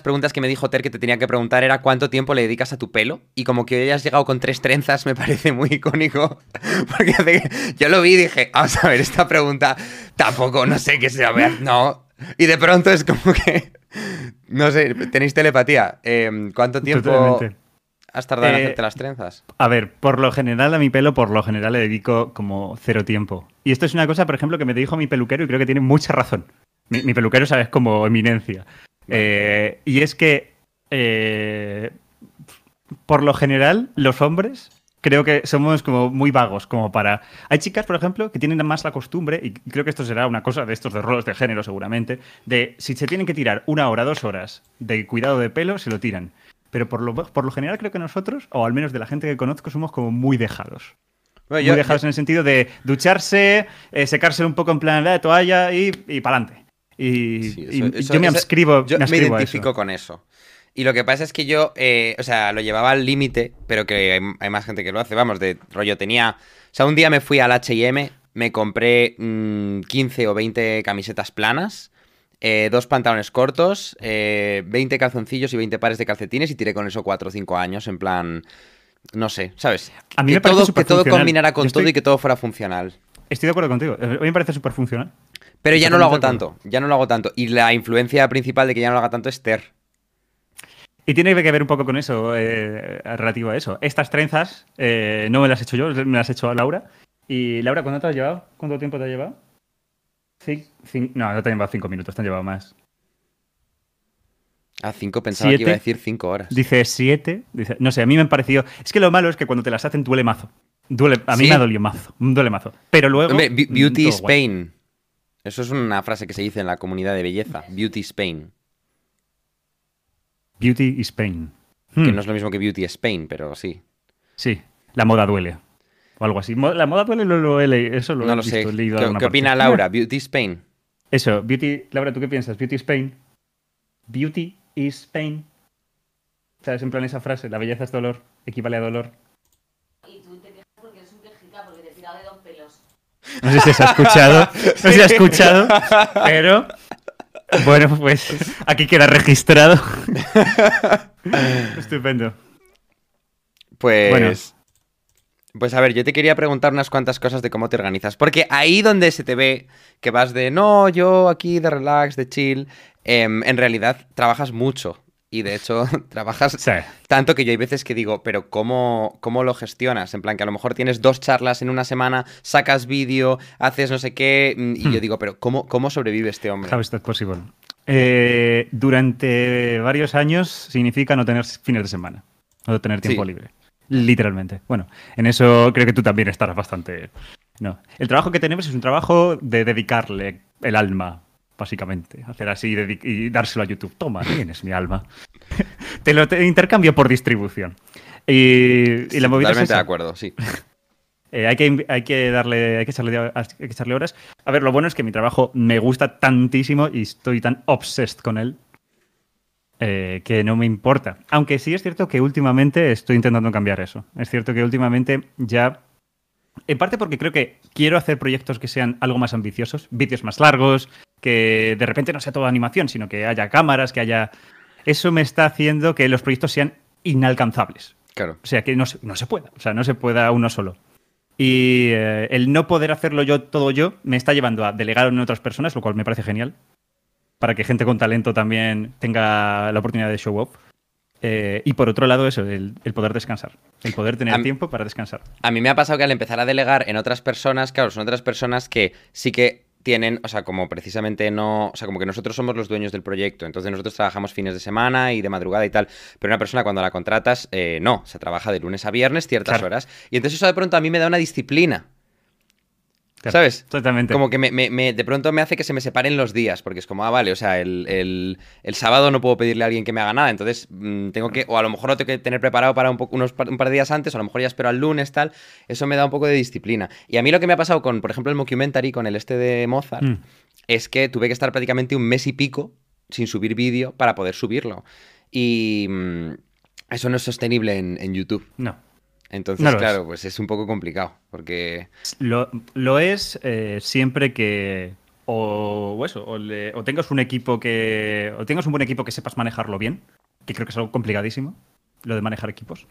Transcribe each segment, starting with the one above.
Las preguntas que me dijo Ter que te tenía que preguntar era cuánto tiempo le dedicas a tu pelo. Y como que hoy hayas llegado con tres trenzas me parece muy icónico. Porque yo lo vi y dije, vamos a ver, esta pregunta tampoco, no sé qué sea. No. Y de pronto es como que. No sé, tenéis telepatía. Eh, ¿Cuánto tiempo Totalmente. has tardado en Eh, hacerte las trenzas? A ver, por lo general a mi pelo, por lo general le dedico como cero tiempo. Y esto es una cosa, por ejemplo, que me dijo mi peluquero y creo que tiene mucha razón. Mi, mi peluquero, sabes, como eminencia. Eh, y es que, eh, por lo general, los hombres creo que somos como muy vagos, como para... Hay chicas, por ejemplo, que tienen más la costumbre, y creo que esto será una cosa de estos de roles de género seguramente, de si se tienen que tirar una hora, dos horas de cuidado de pelo, se lo tiran. Pero por lo, por lo general creo que nosotros, o al menos de la gente que conozco, somos como muy dejados. Bueno, muy yo- dejados en el sentido de ducharse, eh, secarse un poco en plan de toalla y, y para adelante. Y, Sí, y eso- eso- yo me ascribo, Yo me identifico con eso. Y lo que pasa es que yo, eh, o sea, lo llevaba al límite, pero que hay, hay más gente que lo hace. Vamos, de rollo, tenía. O sea, un día me fui al HM, me compré mm, 15 o 20 camisetas planas, eh, dos pantalones cortos, eh, 20 calzoncillos y 20 pares de calcetines y tiré con eso 4 o 5 años, en plan. No sé, ¿sabes? A mí que, me parece todo, que todo combinara con estoy- todo y que todo fuera funcional. Estoy de acuerdo contigo. A mí me parece súper funcional. Pero ya no lo hago tanto, ya no lo hago tanto. Y la influencia principal de que ya no lo haga tanto es Ter. Y tiene que ver un poco con eso, eh, relativo a eso. Estas trenzas eh, no me las he hecho yo, me las ha hecho Laura. Y Laura, ¿cuánto te has llevado? ¿Cuánto tiempo te ha llevado? Cin- cin- no, no te han llevado cinco minutos, te han llevado más. A 5 pensaba que iba a Siete. decir 5 horas. Dice siete. Dice, no sé, a mí me han parecido. Es que lo malo es que cuando te las hacen duele mazo. Duele, a mí ¿Sí? me ha dolido mazo. Duele mazo. Pero luego. Hombre, mm, Beauty is pain. Eso es una frase que se dice en la comunidad de belleza. Beauty is pain. Beauty is pain. Que Hmm, no es lo mismo que beauty is pain, pero sí. Sí, la moda duele. O algo así. La moda duele, lo, lo he leído. Eso lo no he lo visto, sé. leído ¿Qué, opina Laura? Beauty is pain. Eso, Beauty. Laura, ¿tú qué piensas? Beauty is pain. Beauty is pain. ¿Sabes? En plan esa frase, la belleza es dolor, equivale a dolor. Y tú te quejas porque eres un quejica, porque te he tirado de dos pelos. No sé si se ha escuchado, no sé si ha escuchado, pero bueno, pues aquí queda registrado. Estupendo. Pues. Bueno. Pues a ver, yo te quería preguntar unas cuantas cosas de cómo te organizas. Porque ahí donde se te ve que vas de no, yo aquí de relax, de chill, em, en realidad trabajas mucho. Y de hecho, trabajas Sí. Tanto que yo hay veces que digo, pero ¿cómo, ¿cómo lo gestionas? En plan, que a lo mejor tienes dos charlas en una semana, sacas vídeo, haces no sé qué, mm, y Hmm. yo digo, pero ¿cómo, cómo sobrevive este hombre? How is that possible? Eh, durante varios años significa no tener fines de semana, no tener tiempo Sí. libre. Literalmente. Bueno, en eso creo que tú también estarás bastante. No. El trabajo que tenemos es un trabajo de dedicarle el alma, básicamente. Hacer así dedi- y dárselo a YouTube. Toma, tienes mi alma. te lo te intercambio por distribución. Y, y la movida Totalmente de acuerdo, sí. Eh, hay, que, hay que darle, hay que echarle, hay que echarle horas. A ver, lo bueno es que mi trabajo me gusta tantísimo y estoy tan obsessed con él eh, que no me importa. Aunque sí es cierto que últimamente estoy intentando cambiar eso. Es cierto que últimamente ya. En parte porque creo que quiero hacer proyectos que sean algo más ambiciosos, vídeos más largos, que de repente no sea toda animación, sino que haya cámaras, que haya. Eso me está haciendo que los proyectos sean inalcanzables. Claro. O sea, que no se, no se pueda. O sea, no se pueda uno solo. Y eh, el no poder hacerlo yo todo yo me está llevando a delegar en otras personas, lo cual me parece genial. Para que gente con talento también tenga la oportunidad de show up. Eh, y por otro lado, eso, el, el poder descansar. El poder tener A tiempo para descansar. A mí me ha pasado que al empezar a delegar en otras personas, claro, son otras personas que sí que tienen, o sea, como precisamente no, o sea, como que nosotros somos los dueños del proyecto, entonces nosotros trabajamos fines de semana y de madrugada y tal, pero una persona cuando la contratas, eh, no, se trabaja de lunes a viernes ciertas Claro. horas, y entonces eso de pronto a mí me da una disciplina, Claro, ¿sabes? Totalmente. Como que me, me- me- de pronto me hace que se me separen los días, porque es como, ah, vale, o sea, el, el- el sábado no puedo pedirle a alguien que me haga nada, entonces mm, tengo que, o a lo mejor lo tengo que tener preparado para un, poco, unos par, un par de días antes, o a lo mejor ya espero al lunes, tal, eso me da un poco de disciplina. Y a mí lo que me ha pasado con, por ejemplo, el mockumentary, con el este de Mozart, Mm. es que tuve que estar prácticamente un mes y pico sin subir vídeo para poder subirlo. Y mm, eso no es sostenible en, en YouTube. No. Entonces, No lo es. claro, pues es un poco complicado, porque... Lo, lo es eh, siempre que o, o eso, o, le- o tengas un equipo que. O tengas un buen equipo que sepas manejarlo bien, que creo que es algo complicadísimo, lo de manejar equipos.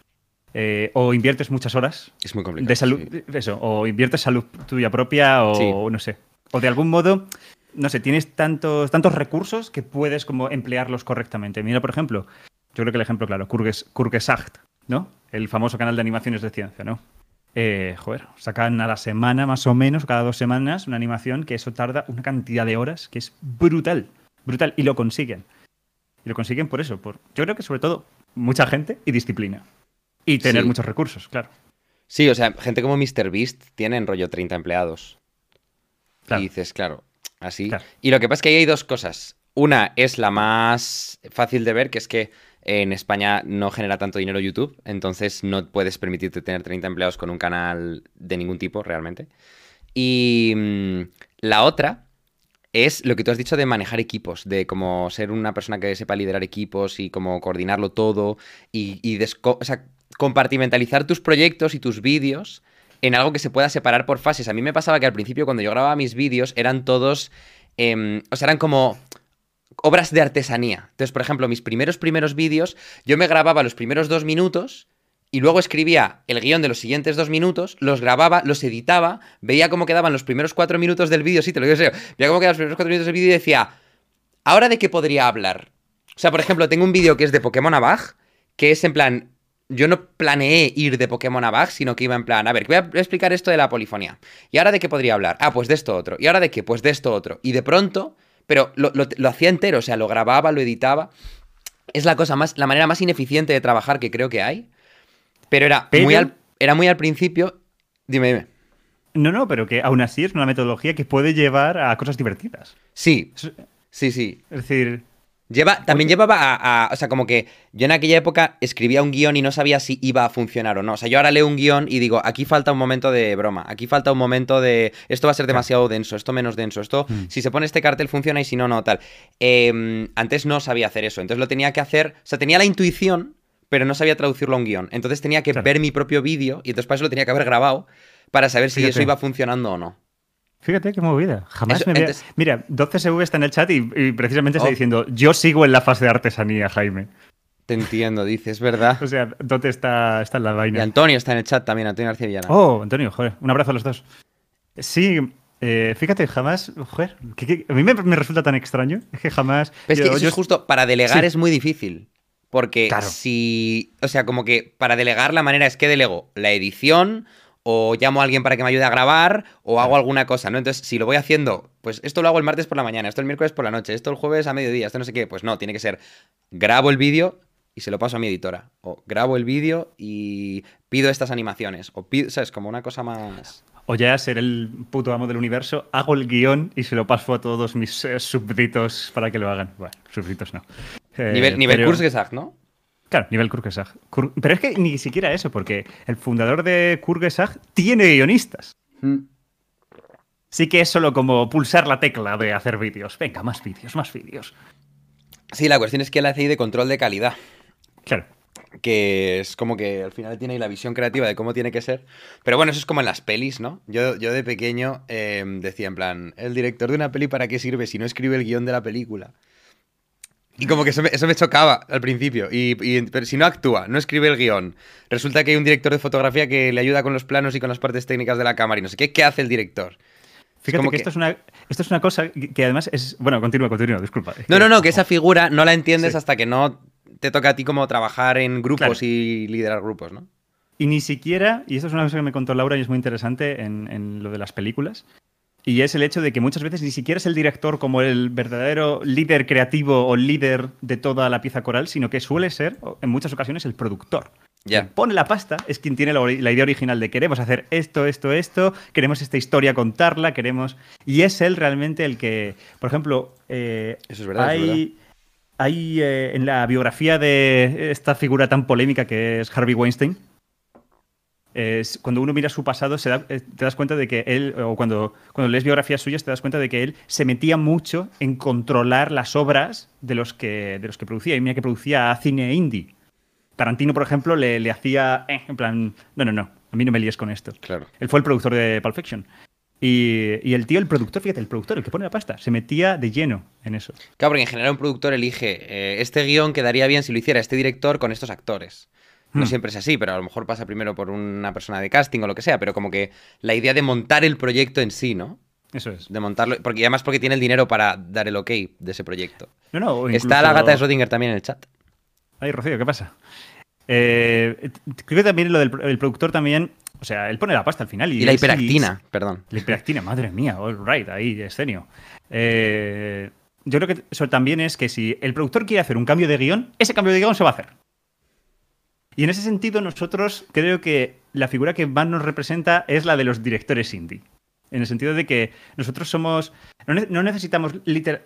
Eh, o inviertes muchas horas Es muy complicado. de salud, sí. eso, o inviertes salud tuya propia, o Sí. no sé. O de algún modo, no sé, tienes tantos, tantos recursos que puedes como emplearlos correctamente. Mira, por ejemplo, yo creo que el ejemplo claro, Kurges, Kurgesacht, ¿no? El famoso canal de animaciones de ciencia, ¿no? Eh, joder, sacan a la semana más o menos, cada dos semanas, una animación que eso tarda una cantidad de horas que es brutal, brutal, y lo consiguen. Y lo consiguen por eso, por, yo creo que sobre todo mucha gente y disciplina. Y tener Sí. muchos recursos, claro. Sí, o sea, gente como MrBeast tiene en rollo 30 empleados. Claro. Y dices, claro, así. Claro. Y lo que pasa es que ahí hay dos cosas. Una es la más fácil de ver, que es que en España no genera tanto dinero YouTube, entonces no puedes permitirte tener 30 empleados con un canal de ningún tipo, realmente. Y mm, la otra es lo que tú has dicho de manejar equipos, de como ser una persona que sepa liderar equipos y como coordinarlo todo y, compartimentalizar tus proyectos y tus vídeos en algo que se pueda separar por fases. A mí me pasaba que al principio cuando yo grababa mis vídeos eran todos, em, o sea, eran como obras de artesanía. Entonces, por ejemplo, mis primeros primeros vídeos, yo me grababa los primeros dos minutos y luego escribía el guion de los siguientes dos minutos, los grababa, los editaba, veía cómo quedaban los primeros cuatro minutos del vídeo, sí, te lo digo veía cómo quedaban los primeros cuatro minutos del vídeo y decía, ¿ahora de qué podría hablar? O sea, por ejemplo, tengo un vídeo que es de Pokémon Abaj, que es en plan, yo no planeé ir de Pokémon Abaj, sino que iba en plan, a ver, voy a explicar esto de la polifonía. ¿Y ahora de qué podría hablar? Ah, pues de esto otro. ¿Y ahora de qué? Pues de esto otro. Y de pronto, pero lo, lo- lo hacía entero, o sea, lo grababa, lo editaba. Es la cosa más, la manera más ineficiente de trabajar que creo que hay. Pero era, Pero- Muy, al, era muy al principio. Dime, dime. No, no, pero que aún así es una metodología que puede llevar a cosas divertidas. Sí, sí, sí. es decir, Lleva, también llevaba a, a- O sea, como que yo en aquella época escribía un guion y no sabía si iba a funcionar o no. O sea, yo ahora leo un guion y digo, aquí falta un momento de broma, aquí falta un momento de. Esto va a ser demasiado denso, esto menos denso, esto. Mm. Si se pone este cartel funciona y si no, no, tal. Eh, antes no sabía hacer eso, entonces lo tenía que hacer. O sea, tenía la intuición, pero no sabía traducirlo a un guion. Entonces tenía que Claro. ver mi propio vídeo y entonces para eso lo tenía que haber grabado para saber si Fíjate. eso iba funcionando o no. Fíjate qué movida. Jamás Eso, me había... entonces- Mira, 12SV está en el chat y, y precisamente está Oh. diciendo, yo sigo en la fase de artesanía, Jaime. Te entiendo, dices, ¿verdad? O sea, ¿dónde está, está en la Y vaina? Antonio está en el chat también, Antonio García Villana. Oh, Antonio, joder, un abrazo a los dos. Sí, eh, fíjate, jamás, joder, que- que- a mí me, me resulta tan extraño, es que jamás... Pero es yo- que eso yo- es justo, para delegar Sí. es muy difícil. Porque Claro. si. O sea, como que para delegar la manera es que delego la edición, o llamo a alguien para que me ayude a grabar, o hago alguna cosa, ¿no? Entonces, si lo voy haciendo, pues esto lo hago el martes por la mañana, esto el miércoles por la noche, esto el jueves a mediodía, esto no sé qué, pues no, tiene que ser. Grabo el vídeo y se lo paso a mi editora. O grabo el vídeo y pido estas animaciones. O pido, ¿sabes? Como una cosa más. O ya ser el puto amo del universo, hago el guion y se lo paso a todos mis eh, súbditos para que lo hagan. Bueno, súbditos no. Eh, nivel nivel pero- Kurzgesagt, ¿no? Claro, nivel Kurgesag. Kur- Pero es que ni siquiera eso, porque el fundador de Kurgesag tiene guionistas. Sí que es solo como pulsar la tecla de hacer vídeos. Venga, más vídeos, más vídeos. Sí, la cuestión es que él hace ahí de control de calidad. Claro. que es como que al final tiene ahí la visión creativa de cómo tiene que ser. Pero bueno, eso es como en las pelis, ¿no? Yo, yo de pequeño eh, decía en plan, el director de una peli para qué sirve si no escribe el guion de la película. Y como que eso me, eso me chocaba al principio. Y, y- pero si no actúa, no escribe el guion, resulta que hay un director de fotografía que le ayuda con los planos y con las partes técnicas de la cámara y no sé qué, ¿qué hace el director? Fíjate que, que- Esto, es una, esto es una cosa que que además es... Bueno, continúa, continúa, disculpa. Es No, que- no, no, que esa figura no la entiendes Sí. hasta que no te toca a ti como trabajar en grupos Claro. y liderar grupos, ¿no? Y ni siquiera, y esto es una cosa que me contó Laura y es muy interesante en, en lo de las películas, y es el hecho de que muchas veces ni siquiera es el director como el verdadero líder creativo o líder de toda la pieza coral, sino que suele ser, en muchas ocasiones, el productor. Ya. Quien pone la pasta es quien tiene la, idea original de queremos hacer esto, esto, esto, queremos esta historia contarla, queremos... Y es él realmente el que, por ejemplo, eh, Eso es verdad, es hay eh, en la biografía de esta figura tan polémica que es Harvey Weinstein, cuando uno mira su pasado se da- eh, te das cuenta de que él, o cuando, cuando lees biografías suyas te das cuenta de que él se metía mucho en controlar las obras de los que, de los que producía. Y mira que producía cine indie. Tarantino, por ejemplo, le, le hacía, eh, en plan, no, no, no, a mí no me líes con esto. Claro. Él fue el productor de Pulp Fiction. Y, y el tío, el productor, fíjate, el productor, el que pone la pasta, se metía de lleno en eso. Claro, porque en general un productor elige eh, este guion quedaría bien si lo hiciera este director con estos actores. No Hmm. siempre es así, pero a lo mejor pasa primero por una persona de casting o lo que sea, pero como que la idea de montar el proyecto en sí, ¿no? Eso es. De montarlo, porque además porque tiene el dinero para dar el ok de ese proyecto. No, no, Está la gata de Schrödinger también en el chat. Ay, Rocío, ¿qué pasa? Eh, creo que también lo del el productor también, o sea, él pone la pasta al final. Y, Y la hiperactina, perdón. La hiperactina, madre mía, all right, ahí, escenio. Eh, yo creo que eso también es que si el productor quiere hacer un cambio de guion, ese cambio de guion se va a hacer. Y en ese sentido, nosotros creo que la figura que más nos representa es la de los directores indie. En el sentido de que nosotros somos. No, ne- no necesitamos, liter-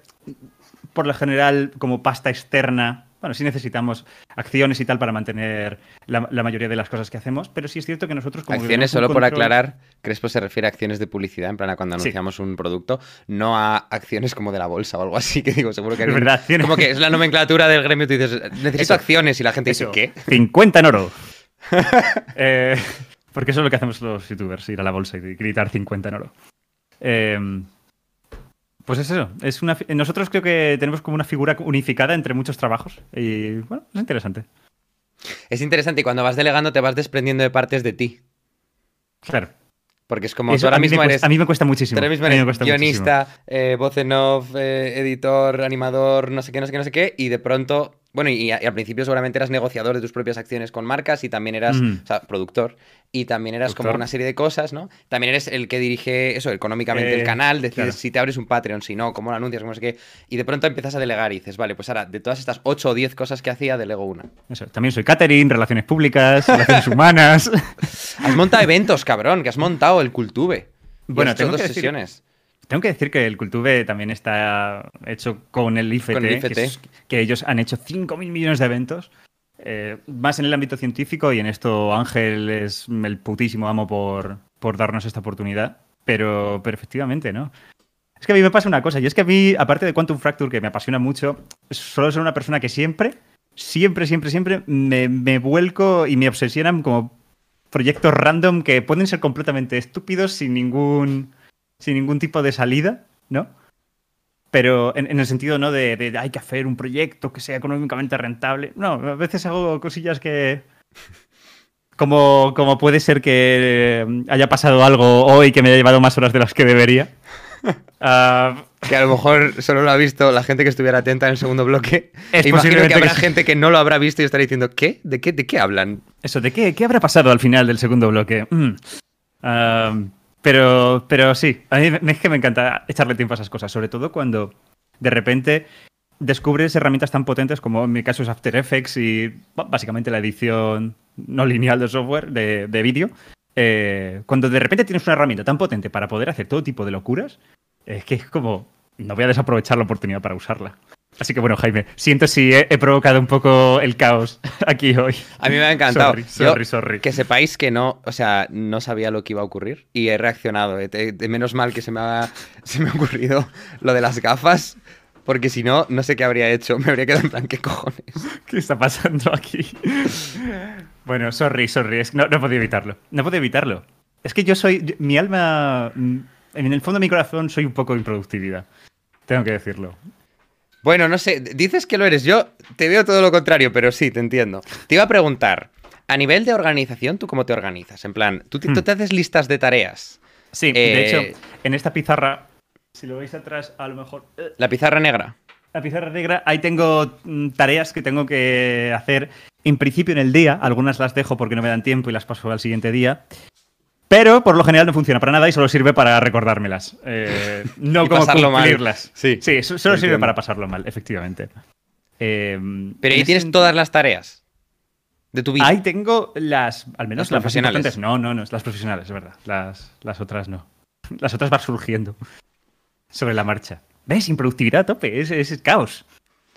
por lo general, como pasta externa. Bueno, sí necesitamos acciones y tal para mantener la, la mayoría de las cosas que hacemos, pero sí es cierto que nosotros como Acciones, solo por aclarar, Crespo se refiere a acciones de publicidad, en plan a cuando Sí. anunciamos un producto, no a acciones como de la bolsa o algo así, que digo, seguro que Es verdad, acciones. Como que es la nomenclatura del gremio, tú dices, necesito Eso. acciones y la gente Eso, dice, ¿qué? 50 en oro. Eh, porque eso es lo que hacemos los youtubers, ir a la bolsa y gritar 50 en oro. Eh, pues es eso. Es una, nosotros creo que tenemos como una figura unificada entre muchos trabajos. Y bueno, es interesante. Es interesante y cuando vas delegando te vas desprendiendo de partes de ti. Claro. Porque es como Eso tú ahora mismo eres, cuesta, a mí me cuesta muchísimo. ahora mismo A mí me eres guionista, eh, voz en off, eh, editor, animador, no sé qué, no sé qué, no sé qué, y de pronto, bueno, y, y al principio seguramente eras negociador de tus propias acciones con marcas y también eras, Mm. o sea, productor, y también eras como una serie de cosas, ¿no? También eres el que dirige eso, económicamente Eh, el canal, decides claro. si te abres un Patreon, si no, cómo lo anuncias, cómo sé qué, y de pronto empiezas a delegar y dices, vale, pues ahora, de todas estas 8 o 10 cosas que hacía, delego una. Eso. También soy catering, relaciones públicas, relaciones humanas. Has montado eventos, cabrón, que has montado el Cultube. Bueno, tengo dos que decir- sesiones. Tengo que decir que el Cultube también está hecho con el IFT, Con el IFT. Que, es- que ellos han hecho 5.000 millones de eventos, eh, más en el ámbito científico y en esto Ángel es el putísimo amo por, por darnos esta oportunidad, pero, pero efectivamente, ¿no? Es que a mí me pasa una cosa, y es que a mí, aparte de Quantum Fracture, que me apasiona mucho, solo soy una persona que siempre, siempre, siempre, siempre me, me vuelco y me obsesionan como proyectos random que pueden ser completamente estúpidos sin ningún sin ningún tipo de salida, ¿no? Pero en, en el sentido, ¿no? De, de hay que hacer un proyecto que sea económicamente rentable. No, a veces hago cosillas que. Como, como puede ser que eh, haya pasado algo hoy que me haya llevado más horas de las que debería. Ah, Que a lo mejor solo lo ha visto la gente que estuviera atenta en el segundo bloque. Es E imagino que habrá que gente que no lo habrá visto y estará diciendo, ¿qué? ¿De qué, de qué hablan? eso, ¿de qué, qué habrá pasado al final del segundo bloque? Mm. Ah, pero, pero sí, a mí es que me encanta echarle tiempo a esas cosas, sobre todo cuando de repente descubres herramientas tan potentes como en mi caso es After Effects y básicamente la edición no lineal de software de, de vídeo. Eh, cuando de repente tienes una herramienta tan potente para poder hacer todo tipo de locuras, es que es como, no voy a desaprovechar la oportunidad para usarla. Así que bueno, Jaime, siento si he, he provocado un poco el caos aquí hoy. A mí me ha encantado. Sorry, Yo- sorry, sorry. Que sepáis que no, o sea, no sabía lo que iba a ocurrir y he reaccionado. Eh, menos mal que se me ha, se me ha ocurrido lo de las gafas, porque si no, no sé qué habría hecho. Me habría quedado en plan, ¿qué cojones? ¿Qué está pasando aquí? bueno, sorry, sorry. Es que no, no puedo evitarlo. No puedo evitarlo. Es que yo soy. mi alma. En el fondo de mi corazón soy un poco improductividad. Tengo que decirlo. Bueno, no sé, dices que lo eres. Yo te veo todo lo contrario, pero sí, te entiendo. Te iba a preguntar, a nivel de organización, ¿tú cómo te organizas? En plan, ¿tú te, tú Hmm. te haces listas de tareas? Sí, Eh, de hecho, en esta pizarra. Si lo veis atrás, a lo mejor. eh, La pizarra negra. La pizarra negra, ahí tengo mm, tareas que tengo que hacer en principio en el día. Algunas las dejo porque no me dan tiempo y las paso al siguiente día. Pero por lo general no funciona para nada y solo sirve para recordármelas. Eh, no Y como mal. cumplirlas. Sí, sí, so- solo sirve para pasarlo mal, efectivamente. Eh, Pero ahí tienes todas las tareas de tu vida. Ahí tengo las, al menos Las las, profesionales. No, no, no, las profesionales, es verdad. Las, las otras no. Las otras van surgiendo sobre la marcha. ¿Ves? Improductividad a tope, es, es caos.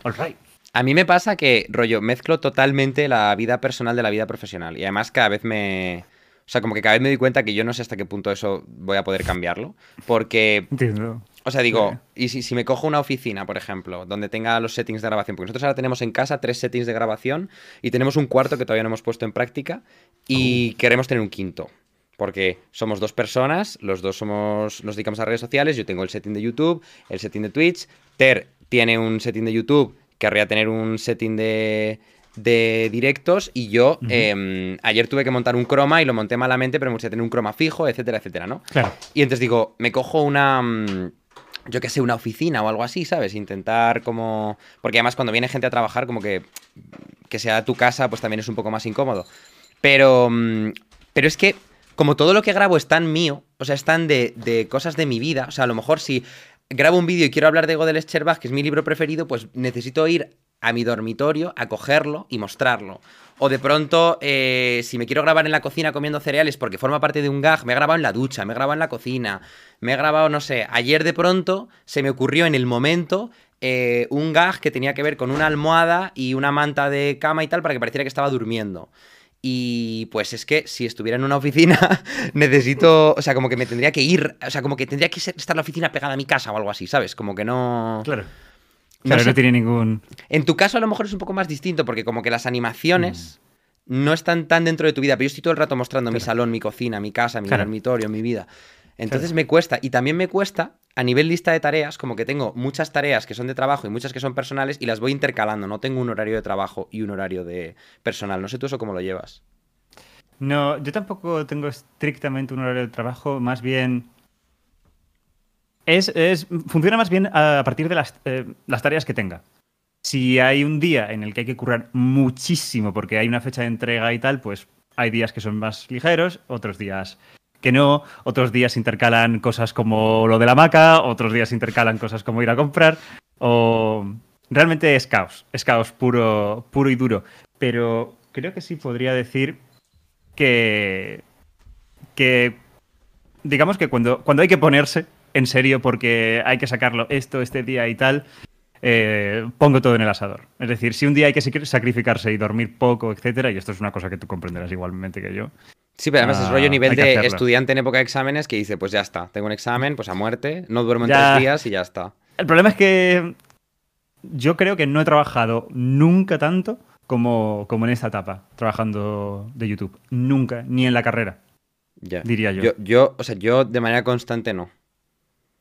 All right. A mí me pasa que, rollo, mezclo totalmente la vida personal de la vida profesional. Y además cada vez me... O sea, como que cada vez me doy cuenta que yo no sé hasta qué punto eso voy a poder cambiarlo. Porque, Entiendo. o sea, digo, y si, si me cojo una oficina, por ejemplo, donde tenga los settings de grabación, porque nosotros ahora tenemos en casa tres settings de grabación y tenemos un cuarto que todavía no hemos puesto en práctica y queremos tener un quinto. Porque somos dos personas, los dos somos, nos dedicamos a redes sociales, yo tengo el setting de YouTube, el setting de Twitch, Ter tiene un setting de YouTube, querría tener un setting de, de directos y yo eh, ayer tuve que montar un croma y lo monté malamente, pero me gustaría tener un croma fijo, etcétera, etcétera, ¿no? Claro. Y entonces digo, me cojo una, mm, yo qué sé, una oficina o algo así, ¿sabes? Intentar como... Porque además cuando viene gente a trabajar, como que que sea tu casa, pues también es un poco más incómodo. Pero, mm, pero es que como todo lo que grabo es tan mío, o sea, es tan de, de cosas de mi vida, o sea, a lo mejor si grabo un vídeo y quiero hablar de Godel Scherbach, que es mi libro preferido, pues necesito ir a mi dormitorio a cogerlo y mostrarlo. O de pronto, eh, si me quiero grabar en la cocina comiendo cereales porque forma parte de un gag, me he grabado en la ducha, me he grabado en la cocina, me he grabado, no sé, ayer de pronto se me ocurrió en el momento eh, un gag que tenía que ver con una almohada y una manta de cama y tal para que pareciera que estaba durmiendo. Y pues es que si estuviera en una oficina, necesito, o sea, como que me tendría que ir, o sea, como que tendría que estar la oficina pegada a mi casa o algo así, ¿sabes? Como que no... Claro. No Claro, no, sé. tiene ningún. En tu caso a lo mejor es un poco más distinto porque como que las animaciones no están tan dentro de tu vida, pero yo estoy todo el rato mostrando mi salón, mi cocina, mi casa, mi Claro. dormitorio, mi vida. Entonces me cuesta y también me cuesta a nivel lista de tareas, como que tengo muchas tareas que son de trabajo y muchas que son personales y las voy intercalando, no tengo un horario de trabajo y un horario de personal. No sé tú eso cómo lo llevas. No, yo tampoco tengo estrictamente un horario de trabajo, más bien. Es, es- funciona más bien a partir de las, eh, las tareas que tenga. Si hay un día en el que hay que currar muchísimo porque hay una fecha de entrega y tal, pues hay días que son más ligeros, otros días que no, otros días intercalan cosas como lo de la maca, otros días intercalan cosas como ir a comprar, o realmente es caos, es caos puro, puro y duro. Pero creo que sí podría decir que, que digamos que cuando, cuando hay que ponerse en serio porque hay que sacarlo esto, este día y tal, eh, pongo todo en el asador. Es decir, si un día hay que sacri- sacrificarse y dormir poco, etcétera, y esto es una cosa que tú comprenderás igualmente que yo. Sí, pero además es Ah, rollo nivel hay que de hacerlo. estudiante en época de exámenes que dice, pues ya está, tengo un examen, pues a muerte, no duermo en Ya. tres días y ya está. El problema es que yo creo que no he trabajado nunca tanto como, como en esta etapa, trabajando de YouTube. Nunca, ni en la carrera, Ya. diría yo. Yo, yo, o sea, yo de manera constante no.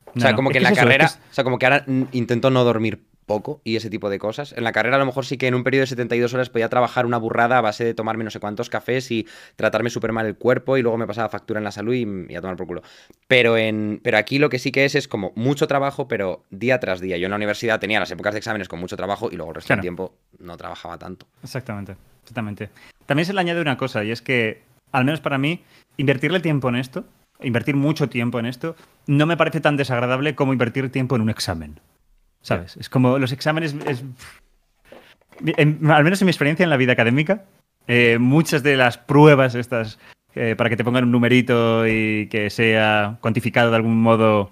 O No, sea, no, como que en la eso, carrera, es- o sea, como que ahora intento no dormir poco y ese tipo de cosas. En la carrera a lo mejor sí que en un periodo de 72 horas podía trabajar una burrada a base de tomarme no sé cuántos cafés y tratarme súper mal el cuerpo y luego me pasaba factura en la salud y, y a tomar por culo. Pero, en, pero aquí lo que sí que es es como mucho trabajo, pero día tras día. Yo en la universidad tenía las épocas de exámenes con mucho trabajo y luego el resto Claro. del tiempo no trabajaba tanto. Exactamente, exactamente. También se le añade una cosa, y es que, al menos para mí, invertirle tiempo en esto, invertir mucho tiempo en esto, no me parece tan desagradable como invertir tiempo en un examen. ¿Sabes? Es como los exámenes. es- en- al menos en mi experiencia en la vida académica, eh, muchas de las pruebas estas eh, para que te pongan un numerito y que sea cuantificado de algún modo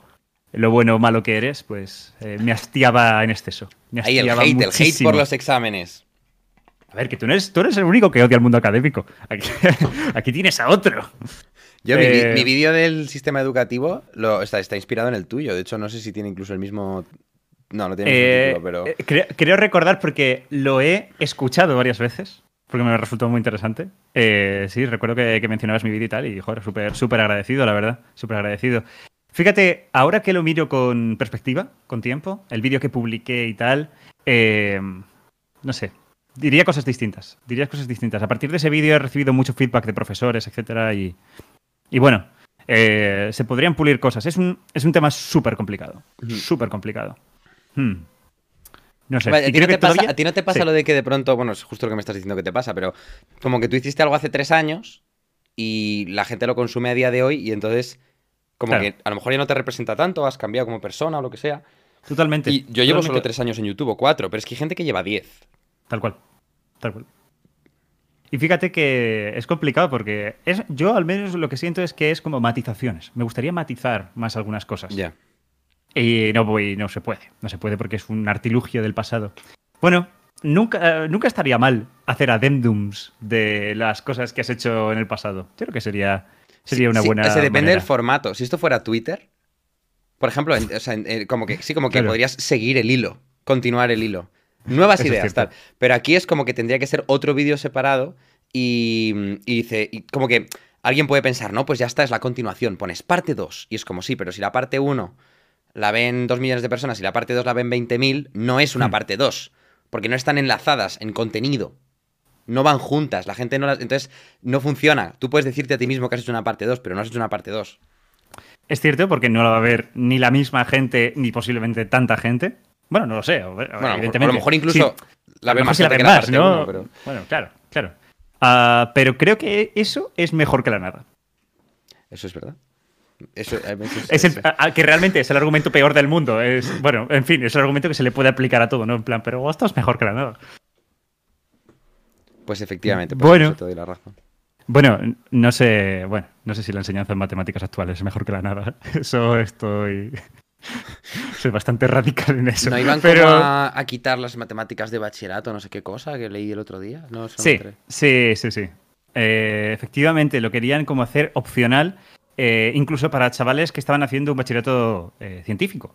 lo bueno o malo que eres, pues eh, me hastiaba en exceso. Me Ahí el hate, el hate por los exámenes. A ver, que tú no eres, tú eres el único que odia al mundo académico. Aquí, aquí tienes a otro. Yo, mi, Eh, mi vídeo del sistema educativo lo, está, está inspirado en el tuyo. De hecho, no sé si tiene incluso el mismo. No, no tiene el mismo Eh, título, pero. eh, creo, creo recordar porque lo he escuchado varias veces, porque me resultó muy interesante. Eh, sí, recuerdo que, que mencionabas mi vídeo y tal, y joder, súper súper agradecido, la verdad, súper agradecido. Fíjate, ahora que lo miro con perspectiva, con tiempo, el vídeo que publiqué y tal, eh, no sé, diría cosas distintas, diría cosas distintas. A partir de ese vídeo he recibido mucho feedback de profesores, etcétera, y, y bueno, eh, se podrían pulir cosas. Es un, es un tema súper complicado, súper complicado. Hmm. No sé. Vale, ¿a, ti no te pasa, todavía- a ti no te pasa Sí. lo de que de pronto, bueno, es justo lo que me estás diciendo que te pasa, pero como que tú hiciste algo hace tres años y la gente lo consume a día de hoy y entonces como Claro. que a lo mejor ya no te representa tanto, has cambiado como persona o lo que sea. Totalmente. Y yo llevo solo tres años en YouTube o cuatro, pero es que hay gente que lleva diez. Tal cual. Tal cual. Y fíjate que es complicado porque es, yo al menos lo que siento es que es como matizaciones. Me gustaría matizar más algunas cosas. Ya. Y no voy, no se puede. No se puede porque es un artilugio del pasado. Bueno, nunca, eh, nunca estaría mal hacer adendums de las cosas que has hecho en el pasado. Yo creo que sería, sería una Sí, buena. o sea, depende manera. del formato. Si esto fuera Twitter, por ejemplo, en- o sea, en- en- como que sí, como que Claro. podrías seguir el hilo, continuar el hilo. Nuevas Eso ideas, tal. Pero aquí es como que tendría que ser otro vídeo separado y, y dice, y como que alguien puede pensar, no, pues ya está, es la continuación, pones parte 2. Y es como, sí, pero si la parte 1 la ven 2 millones de personas y la parte 2 la ven 20.000, no es una Hmm. parte 2. Porque no están enlazadas en contenido. No van juntas, la gente no las... Entonces, no funciona. Tú puedes decirte a ti mismo que has hecho una parte 2, pero no has hecho una parte 2. Es cierto, porque no la va a ver ni la misma gente, ni posiblemente tanta gente. Bueno, no lo sé. Bueno, a lo mejor- evidentemente. a lo mejor incluso Sí, la ve más la la parte ¿no? 1, pero... Bueno, claro, claro. Ah, pero creo que eso es mejor que la nada. Eso es verdad. Eso, a veces- Es el- eso- a- a- que realmente es el argumento peor del mundo. Es, bueno, en fin, es el argumento que se le puede aplicar a todo, ¿no? En plan, pero esto es mejor que la nada. Pues efectivamente, pues Bueno. eso te doy la razón. Bueno, no sé, bueno, no sé si la enseñanza en matemáticas actuales es mejor que la nada. Eso estoy. Soy bastante radical en eso. ¿No iban pero... como a, a quitar las matemáticas de bachillerato, no sé qué cosa, que leí el otro día? No, Sí, sí, sí, sí. Eh, efectivamente, lo querían como hacer opcional, eh, incluso para chavales que estaban haciendo un bachillerato eh, científico.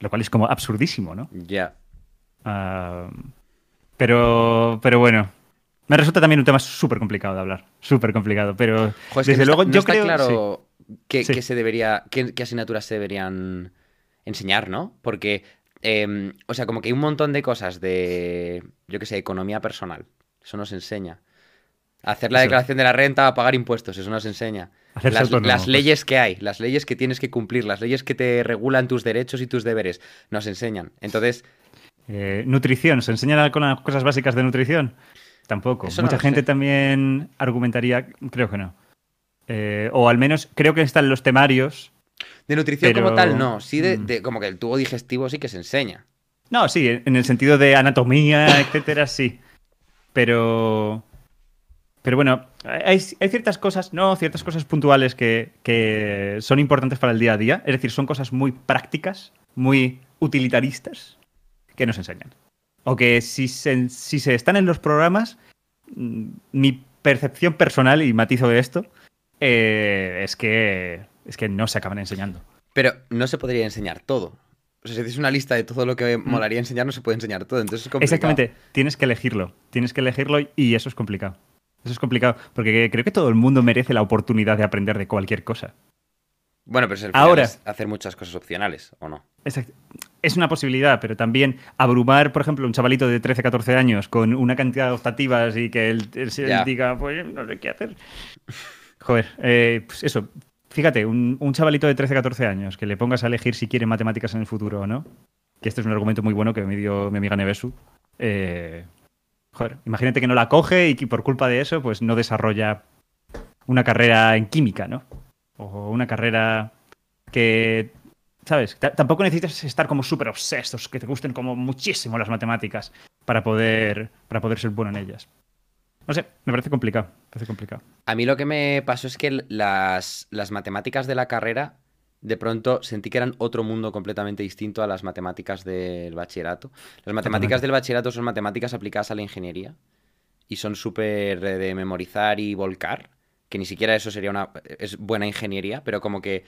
Lo cual es como absurdísimo, ¿no? Ya. Ah, pero, pero bueno. Me resulta también un tema súper complicado de hablar. Súper complicado. Pero Joder, desde no luego está, no yo está creo. claro Sí. qué se debería, qué, qué asignaturas se deberían enseñar, ¿no? Porque, eh, o sea, como que hay un montón de cosas de, yo qué sé, economía personal. Eso nos enseña. Hacer la declaración de la renta, pagar impuestos, eso nos enseña. Las, pues. leyes que hay, las leyes que tienes que cumplir, las leyes que te regulan tus derechos y tus deberes, nos enseñan. Entonces, Eh, nutrición, ¿se enseñan con las cosas básicas de nutrición? Tampoco. No Mucha gente sé. también argumentaría, creo que no. Eh, o al menos creo que están los temarios. de nutrición como tal, no. Sí, de, mm. de- como que el tubo digestivo sí que se enseña. No, sí, en el sentido de anatomía, etcétera, sí. Pero. Pero bueno, hay, hay ciertas cosas, no, ciertas cosas puntuales que, que son importantes para el día a día. Es decir, son cosas muy prácticas, muy utilitaristas, que nos enseñan. O que si se, si se están en los programas, mm, mi percepción personal, y matizo de esto, eh, es, que, es que no se acaban enseñando. Pero no se podría enseñar todo. O sea, si haces una lista de todo lo que molaría enseñar, no se puede enseñar todo. Entonces es complicado. Exactamente, tienes que elegirlo. Tienes que elegirlo y eso es complicado. Eso es complicado, porque creo que todo el mundo merece la oportunidad de aprender de cualquier cosa. Bueno, pero es el Ahora- es hacer muchas cosas opcionales, ¿o no? Exacto. Es una posibilidad, pero también abrumar, por ejemplo, un chavalito de 13, 14 años con una cantidad de optativas y que él, diga, pues no sé qué hacer. Joder, eh, pues eso. Fíjate, un, chavalito de 13, 14 años que le pongas a elegir si quiere matemáticas en el futuro o no. Que este es un argumento muy bueno que me dio mi amiga Nevesu. Eh, joder, imagínate que no la coge y que por culpa de eso, pues no desarrolla una carrera en química, ¿no? O una carrera que ¿Sabes? Tampoco necesitas estar como súper obsesos, que te gusten como muchísimo las matemáticas para poder, para poder ser bueno en ellas. No sé, me parece complicado. Me parece complicado. A mí lo que me pasó es que las, las matemáticas de la carrera, de pronto sentí que eran otro mundo completamente distinto a las matemáticas del bachillerato. Las matemáticas del bachillerato son matemáticas aplicadas a la ingeniería y son súper eh, de memorizar y volcar, que ni siquiera eso sería una es buena ingeniería, pero como que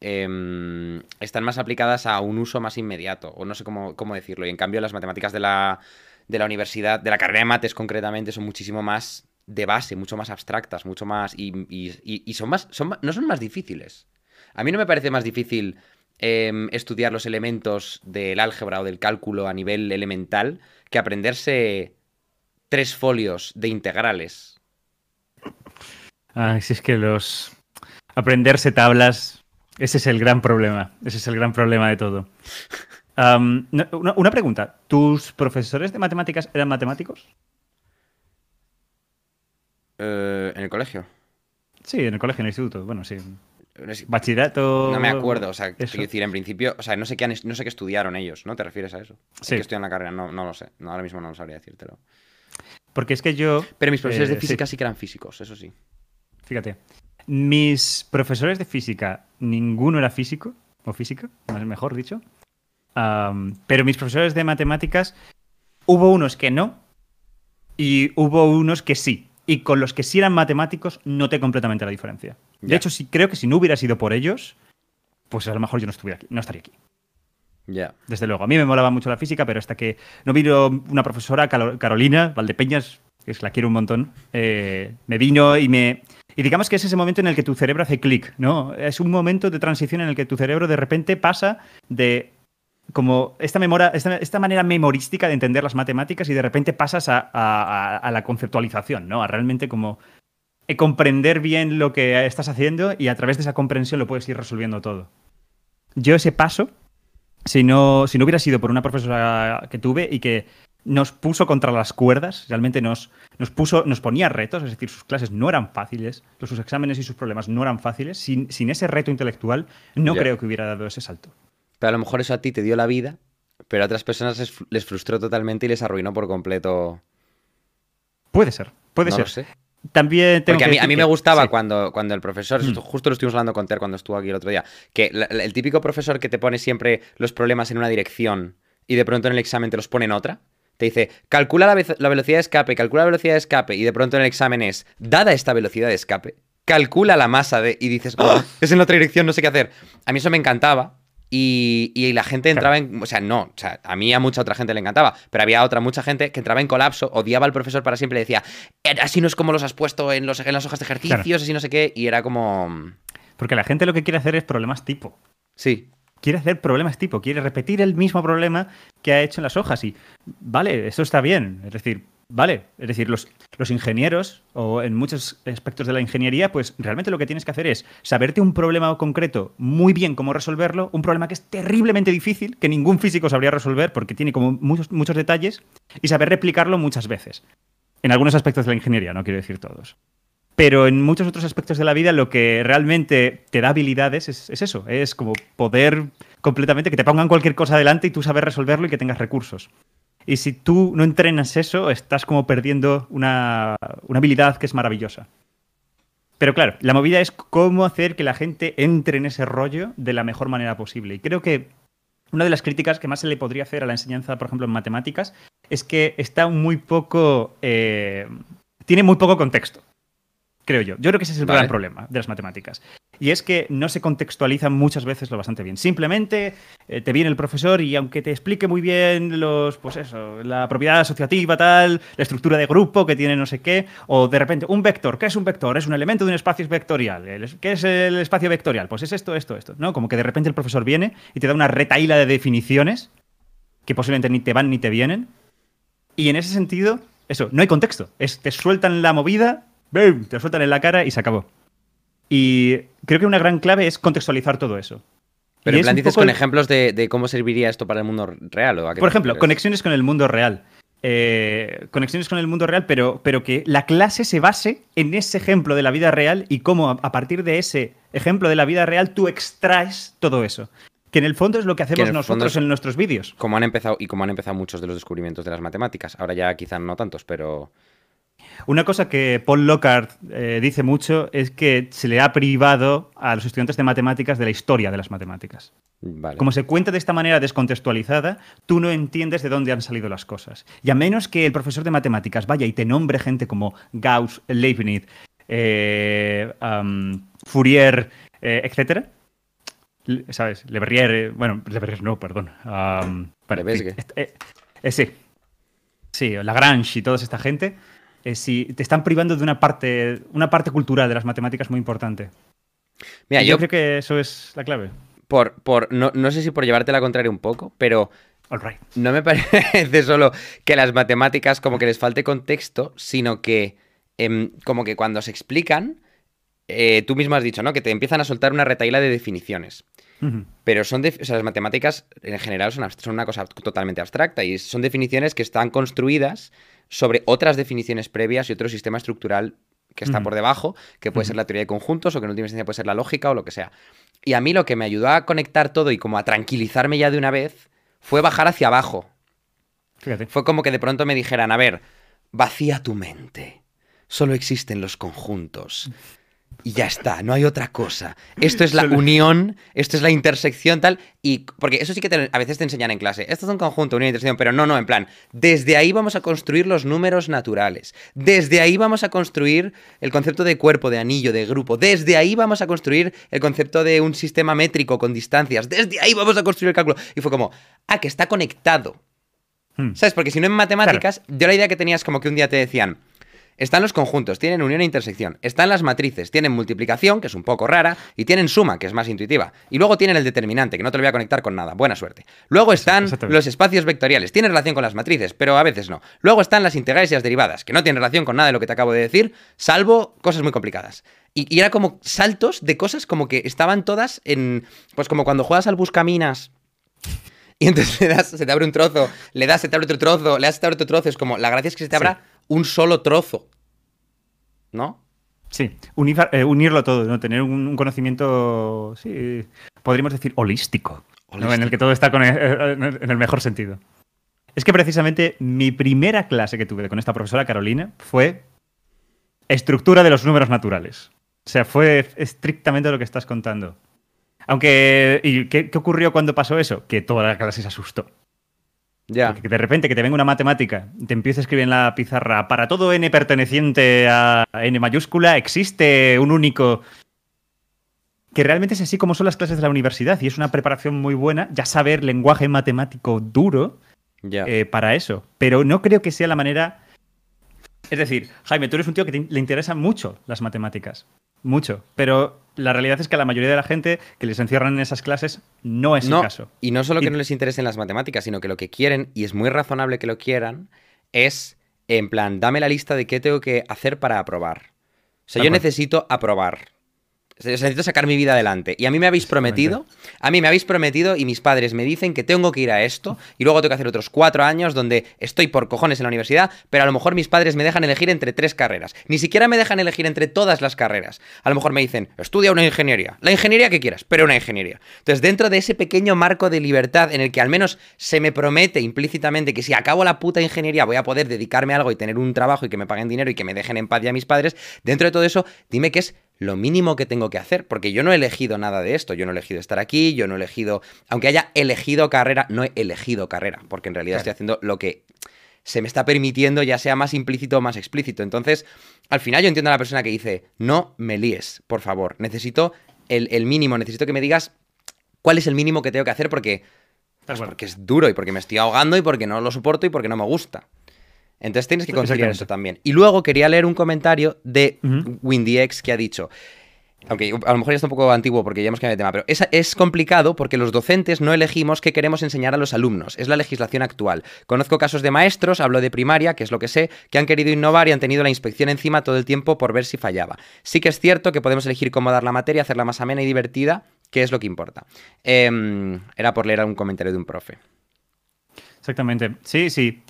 em, están más aplicadas a un uso más inmediato, o no sé cómo, cómo decirlo. Y en cambio las matemáticas de la, de la universidad, de la carrera de mates concretamente, son muchísimo más de base, mucho más abstractas, mucho más... Y, y- y- son más, son no son más difíciles. A mí no me parece más difícil em, estudiar los elementos del álgebra o del cálculo a nivel elemental que aprenderse tres folios de integrales. Ay, si es que los. Aprenderse tablas. Ese es el gran problema. Ese es el gran problema de todo. Una, una pregunta. ¿Tus profesores de matemáticas eran matemáticos? Eh, ¿En el colegio? Sí, en el colegio, en el instituto. Bueno, sí. Bachillerato. No me acuerdo, o sea, quiero decir, en principio, o sea, no sé qué, han- no sé qué estudiaron ellos, ¿no? ¿Te refieres a eso? Sí. ¿Qué estudian la carrera? No, no lo sé, no, ahora mismo no lo sabría decírtelo. Porque es que yo. Pero mis profesores Eh, de sí. física sí. que eran físicos, eso sí. Fíjate. Mis profesores de física, ninguno era físico, o física, mejor dicho. Pero mis profesores de matemáticas, hubo unos que no, y hubo unos que sí. Y con los que sí eran matemáticos, noté completamente la diferencia. De hecho, sí, creo que si no hubiera sido por ellos, pues a lo mejor yo no, estuviera aquí, no estaría aquí. Ya. Desde luego, a mí me molaba mucho la física, pero hasta que no vino una profesora, Carolina Valdepeñas, que es la quiero un montón, eh, me vino y me, Y digamos que es ese momento en el que tu cerebro hace clic, ¿no? Es un momento de transición en el que tu cerebro de repente pasa de como esta, memoria, esta, esta manera memorística de entender las matemáticas y de repente pasas a, a- a la conceptualización, ¿no? A realmente como eh, comprender bien lo que estás haciendo y a través de esa comprensión lo puedes ir resolviendo todo. Yo ese paso, si no, si no hubiera sido por una profesora que tuve y que nos puso contra las cuerdas, realmente nos, nos puso, nos ponía retos, es decir, sus clases no eran fáciles, sus exámenes y sus problemas no eran fáciles, sin, sin ese reto intelectual no creo que hubiera dado ese salto. Pero a lo mejor eso a ti te dio la vida, pero a otras personas les, les frustró totalmente y les arruinó por completo. Puede ser, puede no ser. lo sé. También tengo Porque a mí, a mí que- me gustaba sí. cuando, cuando el profesor, Mm. justo lo estuvimos hablando con Ter cuando estuvo aquí el otro día, que la- el típico profesor que te pone siempre los problemas en una dirección y de pronto en el examen te los pone en otra, te dice, calcula la, velocidad de escape, calcula la velocidad de escape, y de pronto en el examen es, dada esta velocidad de escape, calcula la masa de... y dices, "Oh, es en la otra dirección, no sé qué hacer. A mí eso me encantaba. Y, y la gente entraba en. O sea, no, o sea, a mí a mucha otra gente le encantaba, pero había otra mucha gente que entraba en colapso, odiaba al profesor para siempre, le decía, "Eh, así no es como los has puesto en, los, en las hojas de ejercicios, así no sé qué, y era como. Porque la gente lo que quiere hacer es problemas tipo. Sí, quiere hacer problemas tipo, quiere repetir el mismo problema que ha hecho en las hojas. Y vale, eso está bien. Es decir, vale. Es decir, los, los ingenieros, o en muchos aspectos de la ingeniería, pues realmente lo que tienes que hacer es saberte un problema concreto muy bien cómo resolverlo, un problema que es terriblemente difícil, que ningún físico sabría resolver porque tiene como muchos, muchos detalles, y saber replicarlo muchas veces. En algunos aspectos de la ingeniería, no quiero decir todos. Pero en muchos otros aspectos de la vida lo que realmente te da habilidades es, es eso, es como poder completamente que te pongan cualquier cosa delante y tú saber resolverlo y que tengas recursos. Y si tú no entrenas eso, estás como perdiendo una, una habilidad que es maravillosa. Pero claro, la movida es cómo hacer que la gente entre en ese rollo de la mejor manera posible. Y creo que una de las críticas que más se le podría hacer a la enseñanza, por ejemplo, en matemáticas, es que está muy poco... eh, tiene muy poco contexto creo yo. Yo creo que ese es el Vale. gran problema de las matemáticas. Y es que no se contextualizan muchas veces lo bastante bien. Simplemente eh, te viene el profesor y aunque te explique muy bien los, pues eso, la propiedad asociativa, tal, la estructura de grupo que tiene no sé qué, o de repente un vector, ¿qué es un vector? Es un elemento de un espacio vectorial. ¿Qué es el espacio vectorial? Pues es esto, esto, esto. ¿No? Como que de repente el profesor viene y te da una retaíla de definiciones que posiblemente ni te van ni te vienen. Y en ese sentido, eso, no hay contexto. Es, te sueltan la movida, ¡boom! te sueltan en la cara y se acabó. Y creo que una gran clave es contextualizar todo eso. pero Y en plan dices poco con ejemplos de, de cómo serviría esto para el mundo real. ¿o a qué Por ejemplo, refieres? conexiones con el mundo real. Eh, conexiones con el mundo real, pero, pero que la clase se base en ese ejemplo de la vida real y cómo a, partir de ese ejemplo de la vida real tú extraes todo eso. Que en el fondo es lo que hacemos nosotros en nuestros vídeos. Como han empezado, y como han empezado muchos de los descubrimientos de las matemáticas. Ahora ya quizás no tantos, pero. Una cosa que Paul Lockhart eh, dice mucho es que se le ha privado a los estudiantes de matemáticas de la historia de las matemáticas. Vale. Como se cuenta de esta manera descontextualizada, tú no entiendes de dónde han salido las cosas. Y a menos que el profesor de matemáticas vaya y te nombre gente como Gauss, Leibniz, eh, Fourier, eh, le- ¿sabes? Le Verrier, eh, bueno, Le Verrier no, perdón. eh, sí. Sí, Lagrange y toda esta gente, eh, sí, te están privando de una parte, una parte cultural de las matemáticas muy importante. Mira, yo, yo creo que eso es la clave. por, por, no, no sé si por llevarte la contraria un poco, pero All right. no me parece solo que las matemáticas como que les falte contexto, sino que em, como que cuando se explican, eh, tú mismo has dicho, ¿no? Que te empiezan a soltar una retaíla de definiciones. Pero son, o sea, las matemáticas en general son, una cosa totalmente abstracta y son definiciones que están construidas sobre otras definiciones previas y otro sistema estructural que está por debajo, que puede ser la teoría de conjuntos o que en última instancia puede ser la lógica o lo que sea. Y a mí lo que me ayudó a conectar todo y como a tranquilizarme ya de una vez fue bajar hacia abajo. Fíjate. Fue como que de pronto me dijeran, a ver, vacía tu mente. Solo existen los conjuntos. Y ya está, no hay otra cosa. Esto es la unión, esto es la intersección tal. Y porque eso sí que te- a veces te enseñan en clase. Esto es un conjunto, unión, intersección, pero no, no, en plan, desde ahí vamos a construir los números naturales. Desde ahí vamos a construir el concepto de cuerpo, de anillo, de grupo. Desde ahí vamos a construir el concepto de un sistema métrico con distancias. Desde ahí vamos a construir el cálculo. Y fue como, ah, que está conectado. Hmm. ¿Sabes? Porque si no en matemáticas, yo la idea que tenía es como que un día te decían, Están los conjuntos, tienen unión e intersección. Están las matrices, tienen multiplicación, que es un poco rara, y tienen suma, que es más intuitiva. Y luego tienen el determinante, que no te lo voy a conectar con nada. Buena suerte. Luego están los espacios vectoriales, tienen relación con las matrices, pero a veces no. Luego están las integrales y las derivadas, que no tienen relación con nada de lo que te acabo de decir, salvo cosas muy complicadas. Y, y era como saltos de cosas como que estaban todas en. Pues como cuando juegas al Buscaminas. Y entonces le das, se te abre un trozo, le das, se te abre otro trozo, le das, se te abre otro trozo. Es como, la gracia es que se te abra un solo trozo. ¿No? Sí, unir- eh, unirlo todo, ¿no? Tener un, un conocimiento, sí, podríamos decir holístico, ¿no? en el que todo está con- en el mejor sentido. Es que precisamente mi primera clase que tuve con esta profesora Carolina fue estructura de los números naturales. O sea, fue estrictamente lo que estás contando. Aunque, ¿y qué, qué ocurrió cuando pasó eso? Que toda la clase se asustó. Ya. De repente que te venga una matemática, te empieza a escribir en la pizarra, para todo n perteneciente a n mayúscula existe un único... Que realmente es así como son las clases de la universidad y es una preparación muy buena, ya saber lenguaje matemático duro eh, para eso. Pero no creo que sea la manera... Es decir, Jaime, tú eres un tío que te- le interesan mucho las matemáticas. Mucho. Pero la realidad es que a la mayoría de la gente que les encierran en esas clases no es no, el caso. y no solo que Y- no les interesen las matemáticas, sino que lo que quieren, y es muy razonable que lo quieran, es en plan, dame la lista de qué tengo que hacer para aprobar. O sea, Tal yo cual. necesito aprobar. Necesito sacar mi vida adelante. Y a mí me habéis prometido, a mí me habéis prometido y mis padres me dicen que tengo que ir a esto y luego tengo que hacer otros cuatro años donde estoy por cojones en la universidad, pero a lo mejor mis padres me dejan elegir entre tres carreras. Ni siquiera me dejan elegir entre todas las carreras. A lo mejor me dicen, estudia una ingeniería. La ingeniería que quieras, pero una ingeniería. Entonces, dentro de ese pequeño marco de libertad en el que al menos se me promete implícitamente que si acabo la puta ingeniería voy a poder dedicarme a algo y tener un trabajo y que me paguen dinero y que me dejen en paz ya mis padres, dentro de todo eso, dime qué es lo mínimo que tengo que hacer, porque yo no he elegido nada de esto, yo no he elegido estar aquí, yo no he elegido, aunque haya elegido carrera, no he elegido carrera, porque en realidad Claro. estoy haciendo lo que se me está permitiendo, ya sea más implícito o más explícito. Entonces, al final yo entiendo a la persona que dice, no me líes, por favor, necesito el, el mínimo, necesito que me digas cuál es el mínimo que tengo que hacer porque, pues porque es duro y porque me estoy ahogando y porque no lo soporto y porque no me gusta. Entonces tienes que conciliar eso también. Y luego quería leer un comentario de Ujú. WindyX que ha dicho, aunque a lo mejor ya está un poco antiguo porque ya hemos cambiado de tema, pero es, es complicado porque los docentes no elegimos qué queremos enseñar a los alumnos. Es la legislación actual. Conozco casos de maestros, hablo de primaria, que es lo que sé, que han querido innovar y han tenido la inspección encima todo el tiempo por ver si fallaba. Sí que es cierto que podemos elegir cómo dar la materia, hacerla más amena y divertida, que es lo que importa. Em, era por leer un comentario de un profe. Exactamente. Sí, sí.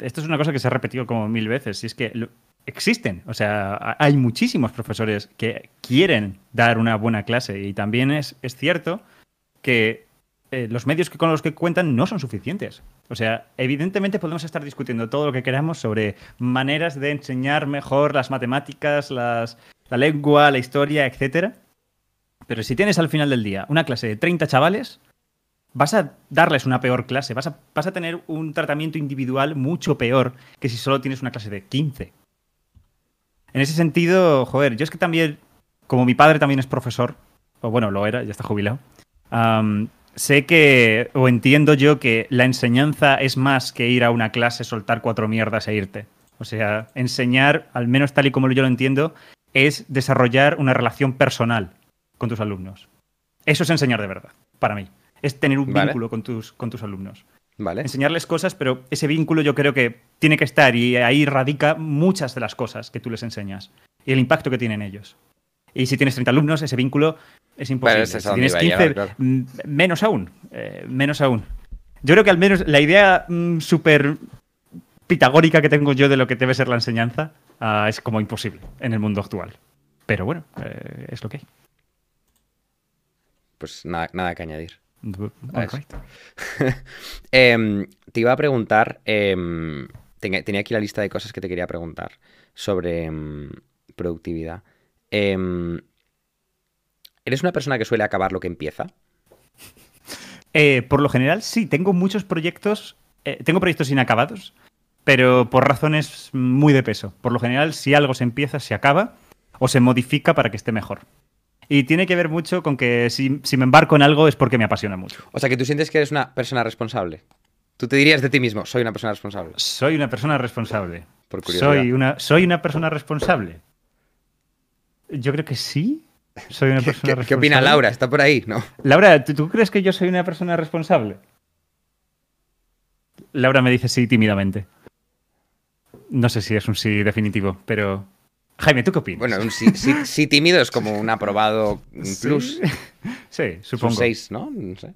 Esto es una cosa que se ha repetido como mil veces. Y es que existen. O sea, ha- hay muchísimos profesores que quieren dar una buena clase. Y también es, es cierto que eh, los medios que, con los que cuentan no son suficientes. O sea, evidentemente podemos estar discutiendo todo lo que queramos sobre maneras de enseñar mejor las matemáticas, las, la lengua, la historia, etcétera. Pero si tienes al final del día una clase de 30 chavales, vas a darles una peor clase, vas a, vas a tener un tratamiento individual mucho peor que si solo tienes una clase de 15. En ese sentido, joder, yo es que también, como mi padre también es profesor, o bueno, lo era, ya está jubilado, sé que, o entiendo yo que la enseñanza es más que ir a una clase, soltar cuatro mierdas e irte. O sea, enseñar, al menos tal y como yo lo entiendo, es desarrollar una relación personal con tus alumnos. Eso es enseñar de verdad, para mí. Es tener un Vale. vínculo con tus, con tus alumnos. ¿Vale? Enseñarles cosas, pero ese vínculo yo creo que tiene que estar y ahí radica muchas de las cosas que tú les enseñas y el impacto que tienen ellos. Y si tienes 30 alumnos, ese vínculo es imposible. es si tienes iba a 15, llegar, claro. mm, menos aún. eh, menos aún. Yo creo que al menos la idea mm, súper pitagórica que tengo yo de lo que debe ser la enseñanza ah, es como imposible en el mundo actual. Pero bueno, eh, es lo que hay. Pues nada, nada que añadir. Em, te iba a preguntar, em, tenía, tenía aquí la lista de cosas que te quería preguntar sobre em, productividad. ¿Eres una persona que suele acabar lo que empieza? Eh, por lo general, sí, tengo muchos proyectos, eh, tengo proyectos inacabados, pero por razones muy de peso. Por lo general, si algo se empieza, se acaba o se modifica para que esté mejor. Y tiene que ver mucho con que si, si me embarco en algo es porque me apasiona mucho. O sea, que tú sientes que eres una persona responsable. Tú te dirías de ti mismo, soy una persona responsable. Soy una persona responsable. por curiosidad. ¿Soy una, ¿Soy una persona responsable? Yo creo que sí. Soy una ¿Qué, persona qué- responsable. qué opina Laura? ¿Está por ahí? No. Laura, ¿tú, tú crees que yo soy una persona responsable? Laura me dice sí tímidamente. No sé si es un sí definitivo, pero... Jaime, ¿tú qué opinas? Bueno, un sí, sí- sí tímido es como un aprobado plus. Sí, Es un supongo. 6, ¿no? No sé.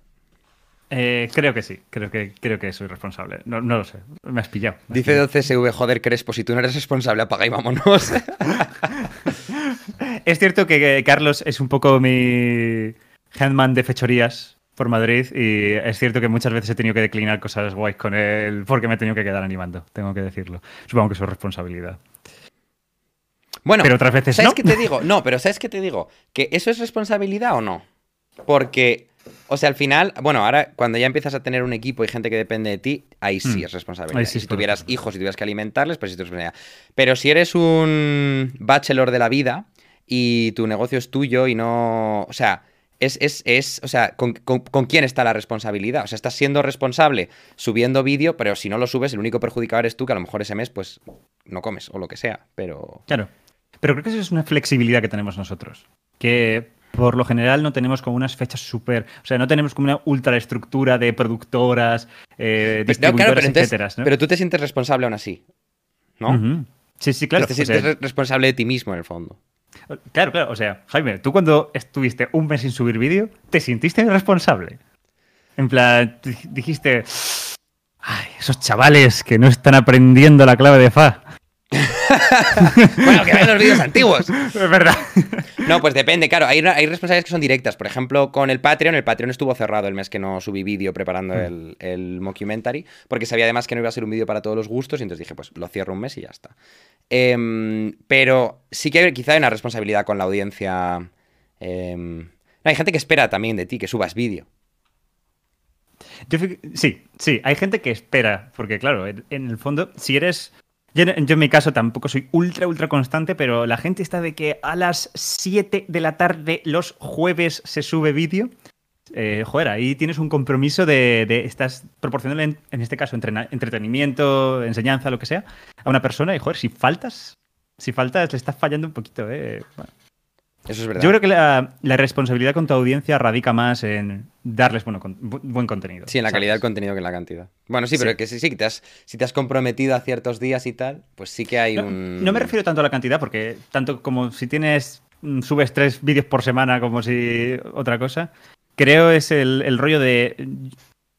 Eh, creo que sí, creo que, creo que soy responsable. No, no lo sé, me has pillado. me has Dice 12SV, joder, Crespo, si tú no eres responsable, apaga y vámonos. Es cierto que Carlos es un poco mi handman de fechorías por Madrid y es cierto que muchas veces he tenido que declinar cosas guays con él porque me he tenido que quedar animando, tengo que decirlo. Supongo que es su responsabilidad. Bueno, Pero otras veces ¿sabes no. qué te digo? No, pero ¿sabes qué te digo? ¿Que eso es responsabilidad o no? Porque, o sea, al final, bueno, ahora cuando ya empiezas a tener un equipo y gente que depende de ti, ahí sí Mm. es responsabilidad. Sí si tuvieras hijos y tuvieras que alimentarles, pues sí es tu responsabilidad. Pero si eres un bachelor de la vida y tu negocio es tuyo y no. O sea. Es, es, es, o sea, ¿con, con, con quién está la responsabilidad? O sea, estás siendo responsable subiendo vídeo, pero si no lo subes, el único perjudicado eres tú, que a lo mejor ese mes, pues, no comes o lo que sea. Pero. Claro. Pero creo que eso es una flexibilidad que tenemos nosotros. Que por lo general no tenemos como unas fechas súper. O sea, no tenemos como una ultraestructura de productoras, eh, distribuidoras, claro, pero, entonces- etcétera, ¿no? pero tú te sientes responsable aún así, ¿no? Sí, sí, claro. te o sea, sientes re- responsable de ti mismo, en el fondo. Claro, claro. O sea, Jaime, tú cuando estuviste un mes sin subir vídeo, ¿te sintiste responsable? En plan, di- dijiste. Ay, esos chavales que no están aprendiendo la clave de Fa. Bueno, que vean los vídeos antiguos. Es verdad. No, pues depende, claro. Hay, hay responsabilidades que son directas. Por ejemplo, con el Patreon, el Patreon estuvo cerrado el mes que no subí vídeo preparando Mm. el, el mockumentary, porque sabía además que no iba a ser un vídeo para todos los gustos, y entonces dije, pues lo cierro un mes y ya está. Em, pero sí que hay, quizá hay una responsabilidad con la audiencia. em, no, hay gente que espera también de ti que subas vídeo. Yo sí, sí, hay gente que espera, porque claro, en el fondo, si eres... Yo, en- mi caso tampoco soy ultra, ultra constante, pero la gente está de que a las 7 de la tarde los jueves se sube vídeo. Eh, joder, ahí tienes un compromiso de, estás proporcionando en, este caso entretenimiento, enseñanza, lo que sea, a una persona y joder, si faltas, si faltas le estás fallando un poquito, eh. Eso es verdad. yo creo que la, la responsabilidad con tu audiencia radica más en darles bueno, con- buen contenido. Sí, en la ¿sabes? calidad del contenido que en la cantidad. Bueno, sí, Sí. pero que sí, sí, que te has, si te has comprometido a ciertos días y tal, pues sí que hay No, un... no me refiero tanto a la cantidad, porque tanto como si tienes mm, subes tres vídeos por semana como si otra cosa, creo es el, el rollo de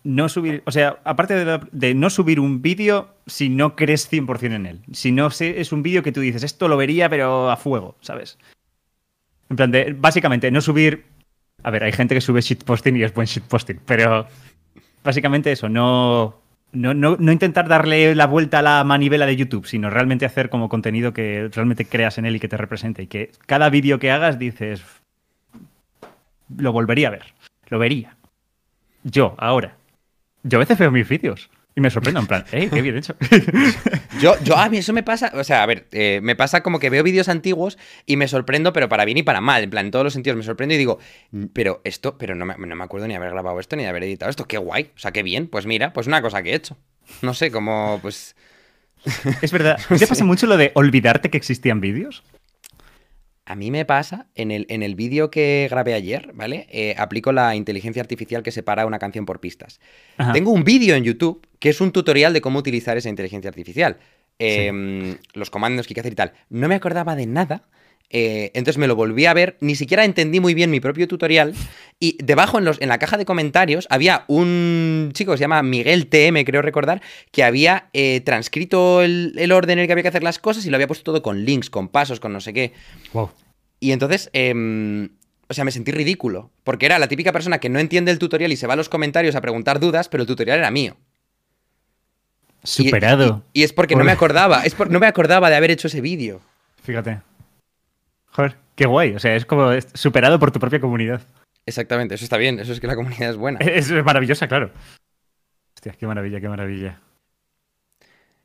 no subir, o sea, aparte de, la- de no subir un vídeo si no crees 100% en él. Si no es un vídeo que tú dices, esto lo vería pero a fuego, ¿sabes? En plan de, básicamente, no subir... A ver, hay gente que sube shitposting y es buen shitposting, pero básicamente eso, no, no, no, no intentar darle la vuelta a la manivela de YouTube, sino realmente hacer como contenido que realmente creas en él y que te represente. Y que cada vídeo que hagas dices, lo volvería a ver, lo vería. Yo, ahora. Yo a veces veo mis vídeos y me sorprendo en plan, ¡eh, qué bien hecho! Yo, yo, a mí eso me pasa, o sea, a ver, eh, me pasa como que veo vídeos antiguos y me sorprendo, pero para bien y para mal, en plan, en todos los sentidos me sorprendo y digo, "Mm, pero esto, pero no me, no me acuerdo ni haber grabado esto ni de haber editado esto, qué guay, o sea, qué bien, pues mira, pues una cosa que he hecho. No sé, como, pues, es verdad, ¿te pasa mucho lo de olvidarte que existían vídeos? A mí me pasa, en el, en el vídeo que grabé ayer, ¿vale? Eh, aplico la inteligencia artificial que separa una canción por pistas. Ajá. Tengo un vídeo en YouTube que es un tutorial de cómo utilizar esa inteligencia artificial. Eh, Los comandos que hay que hacer y tal. No me acordaba de nada. Eh, entonces me lo volví a ver, ni siquiera entendí muy bien mi propio tutorial. Y debajo en, los, en la caja de comentarios había un chico que se llama Miguel TM, creo recordar, que había eh, transcrito el, el orden en el que había que hacer las cosas y lo había puesto todo con links, con pasos, con no sé qué. Wow. Y entonces, em, o sea, me sentí ridículo. Porque era la típica persona que no entiende el tutorial y se va a los comentarios a preguntar dudas, pero el tutorial era mío. Superado. Y, y es porque no me acordaba. Es por- no me acordaba de haber hecho ese vídeo. Fíjate. Joder, qué guay. O sea, es como superado por tu propia comunidad. Exactamente, eso está bien. Eso es que la comunidad es buena. Es, es maravillosa, claro. Hostia, qué maravilla, qué maravilla.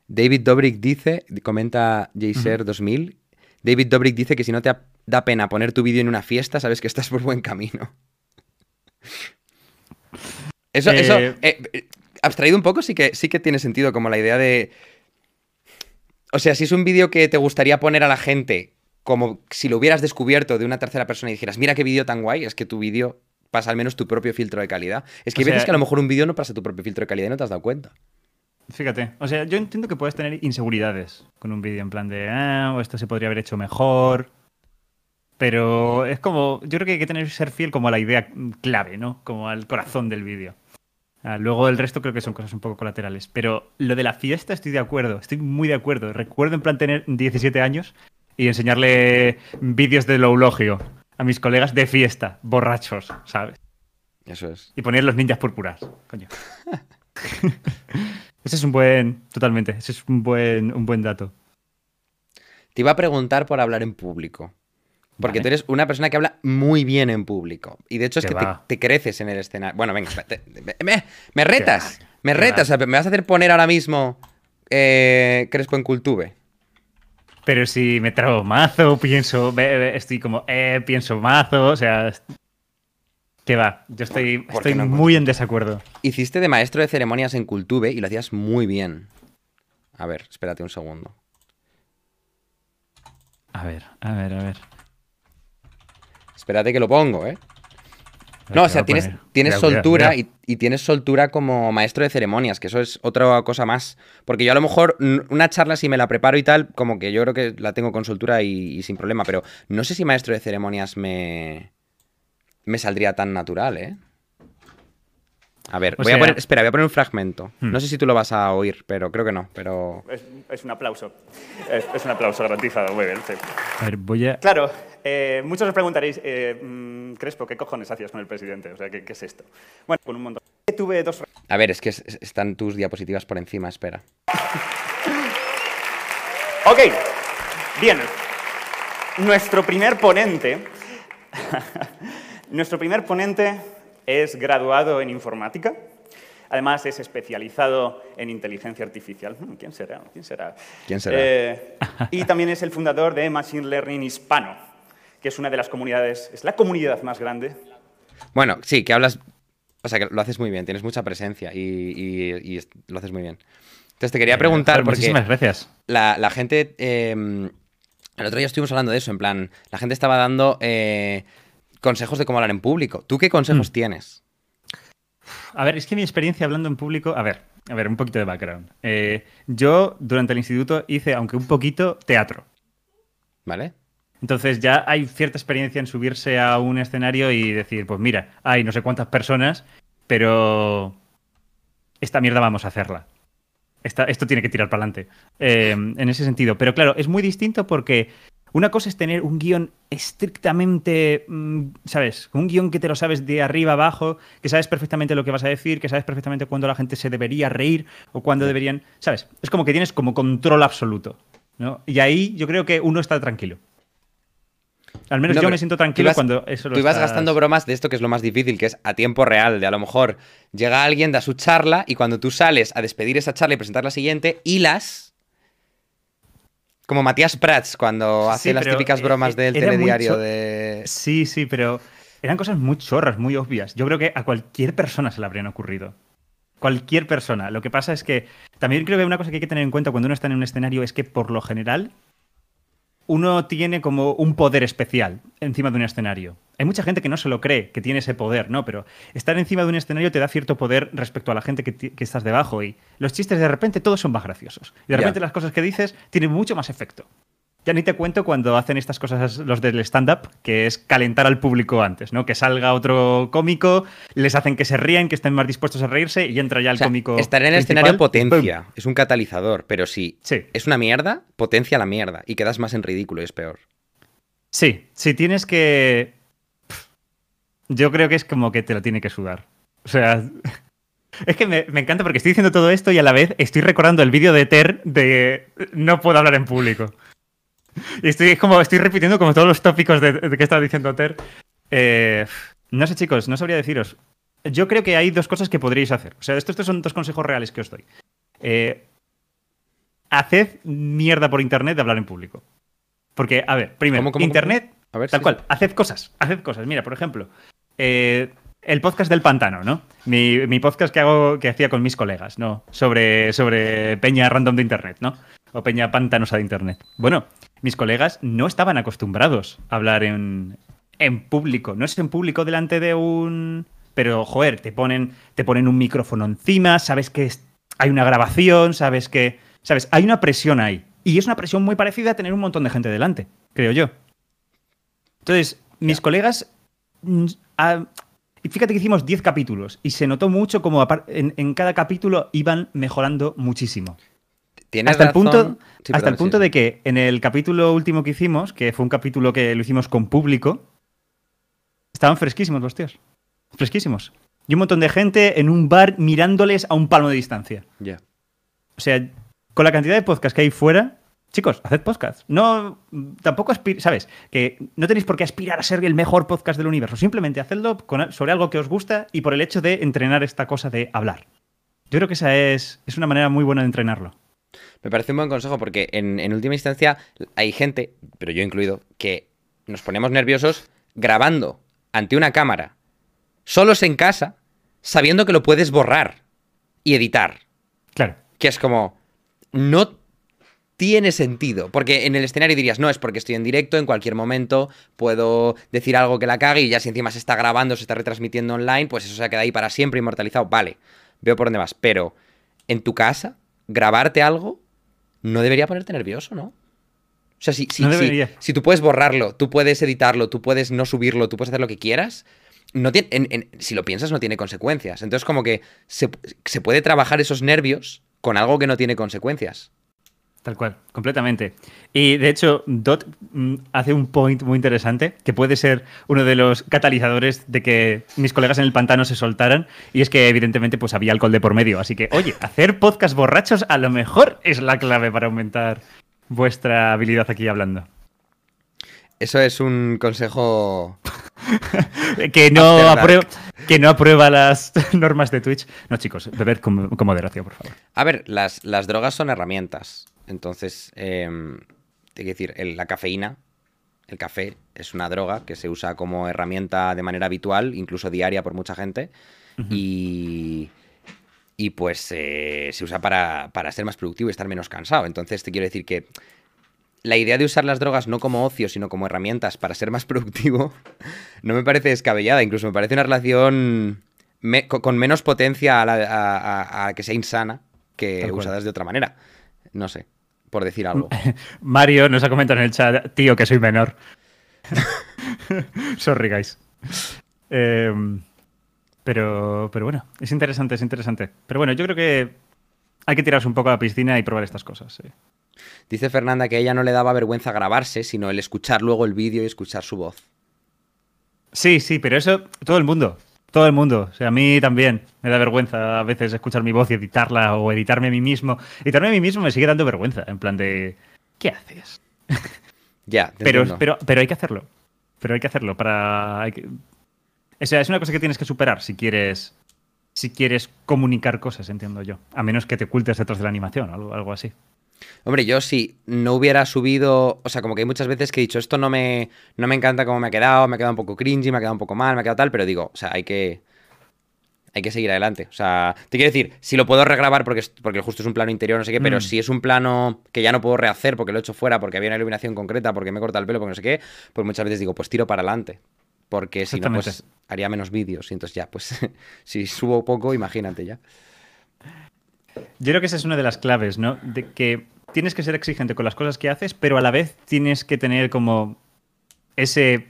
David Dobrik dice, comenta JSer2000. David Dobrik dice que si no te da pena poner tu vídeo en una fiesta, sabes que estás por buen camino. Eso, Eh, eso, eh, eh, abstraído un poco, sí que, sí que tiene sentido como la idea de... O sea, si es un vídeo que te gustaría poner a la gente como si lo hubieras descubierto de una tercera persona y dijeras, mira qué vídeo tan guay, es que tu vídeo pasa al menos tu propio filtro de calidad. Es que O hay veces sea- que a lo mejor un vídeo no pasa tu propio filtro de calidad y no te has dado cuenta. Fíjate, o sea, yo entiendo que puedes tener inseguridades con un vídeo en plan de, ah, o esto se podría haber hecho mejor. Pero es como, yo creo que hay que tener ser fiel como a la idea clave, ¿no? Como al corazón del vídeo. Ah, luego el resto creo que son cosas un poco colaterales. Pero lo de la fiesta estoy de acuerdo, estoy muy de acuerdo. Recuerdo en plan tener 17 años y enseñarle vídeos del eulogio a mis colegas de fiesta, borrachos, ¿sabes? Eso es. Y poner los ninjas púrpuras, coño. ese es un buen, totalmente, ese es un buen, un buen dato. Te iba a preguntar por hablar en público. Porque Vale. tú eres una persona que habla muy bien en público. Y de hecho es Que te, creces en el escenario. Bueno, venga, me, me- me retas. Me retas. O sea, me vas a hacer poner ahora mismo eh, Crespo en Cultube. Pero si me trago mazo, pienso, estoy como, eh, pienso mazo, o sea, que va, yo estoy, ¿Por qué estoy no muy en desacuerdo. Hiciste de maestro de ceremonias en Cultube y lo hacías muy bien. A ver, espérate un segundo. A ver, a ver, a ver. Espérate que lo pongo, ¿eh? No, o ¿qué va sea, tienes, poner? tienes Cuidado, soltura cuidado, Y, y tienes soltura como maestro de ceremonias, que eso es otra cosa más. Porque yo a lo mejor una charla, si me la preparo y tal, como que yo creo que la tengo con soltura y, y sin problema, pero no sé si maestro de ceremonias me, me saldría tan natural, ¿eh? A ver, O voy a poner, espera, voy a poner un fragmento. Hmm. No sé si tú lo vas a oír, pero creo que no, pero... Es, es un aplauso. Es, es un aplauso garantizado. Muy bien, sí. A ver, voy a... Claro, eh, muchos os preguntaréis, eh, mm, Crespo, ¿qué cojones hacías con el presidente? O sea, ¿qué, qué es esto? Bueno, con un montón. Tuve dos A ver, es que es- es- están tus diapositivas por encima, espera. Ok, bien. Nuestro primer ponente. nuestro primer ponente es graduado en informática. Además, es especializado en inteligencia artificial. Hmm, ¿Quién será? ¿Quién será? ¿Quién será? Eh, y también es el fundador de Machine Learning Hispano, que es una de las comunidades, es la comunidad más grande. Bueno, sí, que hablas. O sea, que lo haces muy bien, tienes mucha presencia y, y- lo haces muy bien. Entonces te quería preguntar, Joder, porque Muchísimas gracias. la, la gente. eh, el otro día estuvimos hablando de eso, en plan, la gente estaba dando eh, consejos de cómo hablar en público. ¿Tú qué consejos Mm. tienes? A ver, es que mi experiencia hablando en público. A ver, a ver, un poquito de background. Eh, yo durante el instituto hice, aunque un poquito, teatro. ¿Vale? Entonces ya hay cierta experiencia en subirse a un escenario y decir, pues mira, hay no sé cuántas personas, pero esta mierda vamos a hacerla. Esta- esto tiene que tirar para adelante. Eh, en ese sentido. Pero claro, es muy distinto porque una cosa es tener un guion estrictamente, mm, ¿sabes? Un guion que te lo sabes de arriba abajo, que sabes perfectamente lo que vas a decir, que sabes perfectamente cuándo la gente se debería reír o cuándo deberían, ¿sabes? Es como que tienes como control absoluto. ¿no? Y ahí yo creo que uno está tranquilo. Al menos No, yo me siento tranquilo ibas- cuando eso lo Tú ibas estás- gastando bromas de esto que es lo más difícil, que es a tiempo real, de a lo mejor llega alguien, da su charla y cuando tú sales a despedir esa charla y presentar la siguiente, hilas. Como Matías Prats cuando hace Sí, las típicas eh, bromas eh, del telediario de. Sí, sí, pero eran cosas muy chorras, muy obvias. Yo creo que a cualquier persona se le habrían ocurrido. Cualquier persona. Lo que pasa es que también creo que una cosa que hay que tener en cuenta cuando uno está en un escenario es que por lo general uno tiene como un poder especial encima de un escenario. Hay mucha gente que no se lo cree, que tiene ese poder, ¿no? Pero estar encima de un escenario te da cierto poder respecto a la gente que, estás debajo y los chistes de repente todos son más graciosos. Y de repente las cosas que dices tienen mucho más efecto. Ya ni te cuento cuando hacen estas cosas los del stand-up, que es calentar al público antes, ¿no? Que salga otro cómico, les hacen que se rían, que estén más dispuestos a reírse y entra ya el O sea, cómico. estar en el principal, escenario potencia, es un catalizador, pero si Sí. es una mierda, potencia la mierda y quedas más en ridículo y es peor. Sí, si tienes que. Yo creo que es como que te lo tiene que sudar. O sea. Es que me, me encanta porque estoy diciendo todo esto y a la vez estoy recordando el vídeo de Ter de no puedo hablar en público. Y estoy es como estoy repitiendo como todos los tópicos de, de que estaba diciendo Ter. Eh, no sé, chicos, no sabría deciros. Yo creo que hay dos cosas que podríais hacer. O sea, estos, estos son dos consejos reales que os doy. Eh, haced mierda por internet de hablar en público. Porque, a ver, primero, ¿Cómo, cómo, cómo? internet, A ver, tal sí, cual, sí. haced cosas, haced cosas. Mira, por ejemplo, eh, el podcast del pantano, ¿no? Mi, mi podcast que hago, que hacía con mis colegas, ¿no? Sobre, sobre peña random de internet, ¿no? o peña pantanosa de internet. Bueno, mis colegas no estaban acostumbrados a hablar en, en público. No es en público delante de un. Pero, joder, te ponen, te ponen un micrófono encima, sabes que es- hay una grabación, sabes que. ¿Sabes? Hay una presión ahí. Y es una presión muy parecida a tener un montón de gente delante, creo yo. Entonces, mis colegas. mm, y fíjate que hicimos 10 capítulos y se notó mucho como en cada capítulo iban mejorando muchísimo. Tienes Hasta el punto, Sí, hasta perdón, el punto sí. de que en el capítulo último que hicimos, que fue un capítulo que lo hicimos con público, estaban fresquísimos los tíos. Fresquísimos. Y un montón de gente en un bar mirándoles a un palmo de distancia. Ya. O sea, con la cantidad de podcasts que hay fuera, chicos, haced podcast. No, tampoco aspir, ¿sabes? Que no tenéis por qué aspirar a ser el mejor podcast del universo. Simplemente hacedlo con- sobre algo que os gusta y por el hecho de entrenar esta cosa de hablar. Yo creo que esa es, es una manera muy buena de entrenarlo. Me parece un buen consejo porque en, en última instancia hay gente, pero yo incluido, que nos ponemos nerviosos grabando ante una cámara, solos en casa, sabiendo que lo puedes borrar y editar. Claro. Que es como, no tiene sentido. Porque en el escenario dirías, no, es porque estoy en directo, en cualquier momento puedo decir algo que la cague y ya si encima se está grabando, se está retransmitiendo online, pues eso se queda ahí para siempre inmortalizado. Vale, veo por dónde vas. Pero en tu casa, grabarte algo no debería ponerte nervioso, ¿no? O sea, si, si, No si- si tú puedes borrarlo, tú puedes editarlo, tú puedes no subirlo, tú puedes hacer lo que quieras, no tiene, en- en- si lo piensas no tiene consecuencias. Entonces como que se, se puede trabajar esos nervios con algo que no tiene consecuencias. Tal cual, completamente. Y de hecho, Dot mm, hace un point muy interesante que puede ser uno de los catalizadores de que mis colegas en el pantano se soltaran. Y es que, evidentemente, pues había alcohol de por medio. Así que, oye, hacer podcast borrachos a lo mejor es la clave para aumentar vuestra habilidad aquí hablando. Eso es un consejo... Que no, aprueba, que no aprueba las normas de Twitch. No, chicos, bebed con, con moderación, por favor. A ver, las, las drogas son herramientas. Entonces, eh, te quiero decir, el- la cafeína, el café, es una droga que se usa como herramienta de manera habitual, incluso diaria por mucha gente. Y, y pues eh, se usa para, para ser más productivo y estar menos cansado. Entonces, te quiero decir que la idea de usar las drogas no como ocio, sino como herramientas para ser más productivo, no me parece descabellada. Incluso me parece una relación me- con menos potencia a, la- a- a- a que sea insana que usadas de otra manera. No sé, por decir algo. Mario nos ha comentado en el chat, tío, que soy menor. Sorry, guys. Eh, pero, pero bueno, es interesante, es interesante. Pero bueno, yo creo que hay que tirarse un poco a la piscina y probar estas cosas. Dice Fernanda que a ella no le daba vergüenza grabarse, sino el escuchar luego el vídeo y escuchar su voz. Sí, sí, pero eso todo el mundo. Todo el mundo. O sea, a mí también me da vergüenza a veces escuchar mi voz y editarla o editarme a mí mismo. Editarme a mí mismo me sigue dando vergüenza. En plan de. ¿Qué haces? Ya, te Pero, pero, pero hay que hacerlo. Pero hay que hacerlo para. que- O sea, es una cosa que tienes que superar si quieres. Si quieres comunicar cosas, entiendo yo. A menos que te ocultes detrás de la animación o algo, algo así. Hombre, yo si no hubiera subido, o sea, como que hay muchas veces que he dicho, esto no me, no me encanta cómo me ha quedado, me ha quedado un poco cringy, me ha quedado un poco mal, me ha quedado tal, pero digo, o sea, hay que, hay que seguir adelante. O sea, te quiero decir, si lo puedo regrabar porque, es- porque justo es un plano interior, no sé qué, pero Mm. si es un plano que ya no puedo rehacer porque lo he hecho fuera, porque había una iluminación concreta, porque me he cortado el pelo, porque no sé qué, pues muchas veces digo, pues tiro para adelante. Porque si no, pues haría menos vídeos. Y entonces ya, pues, si subo poco, imagínate ya. Yo creo que esa es una de las claves, ¿no? De que tienes que ser exigente con las cosas que haces, pero a la vez tienes que tener como ese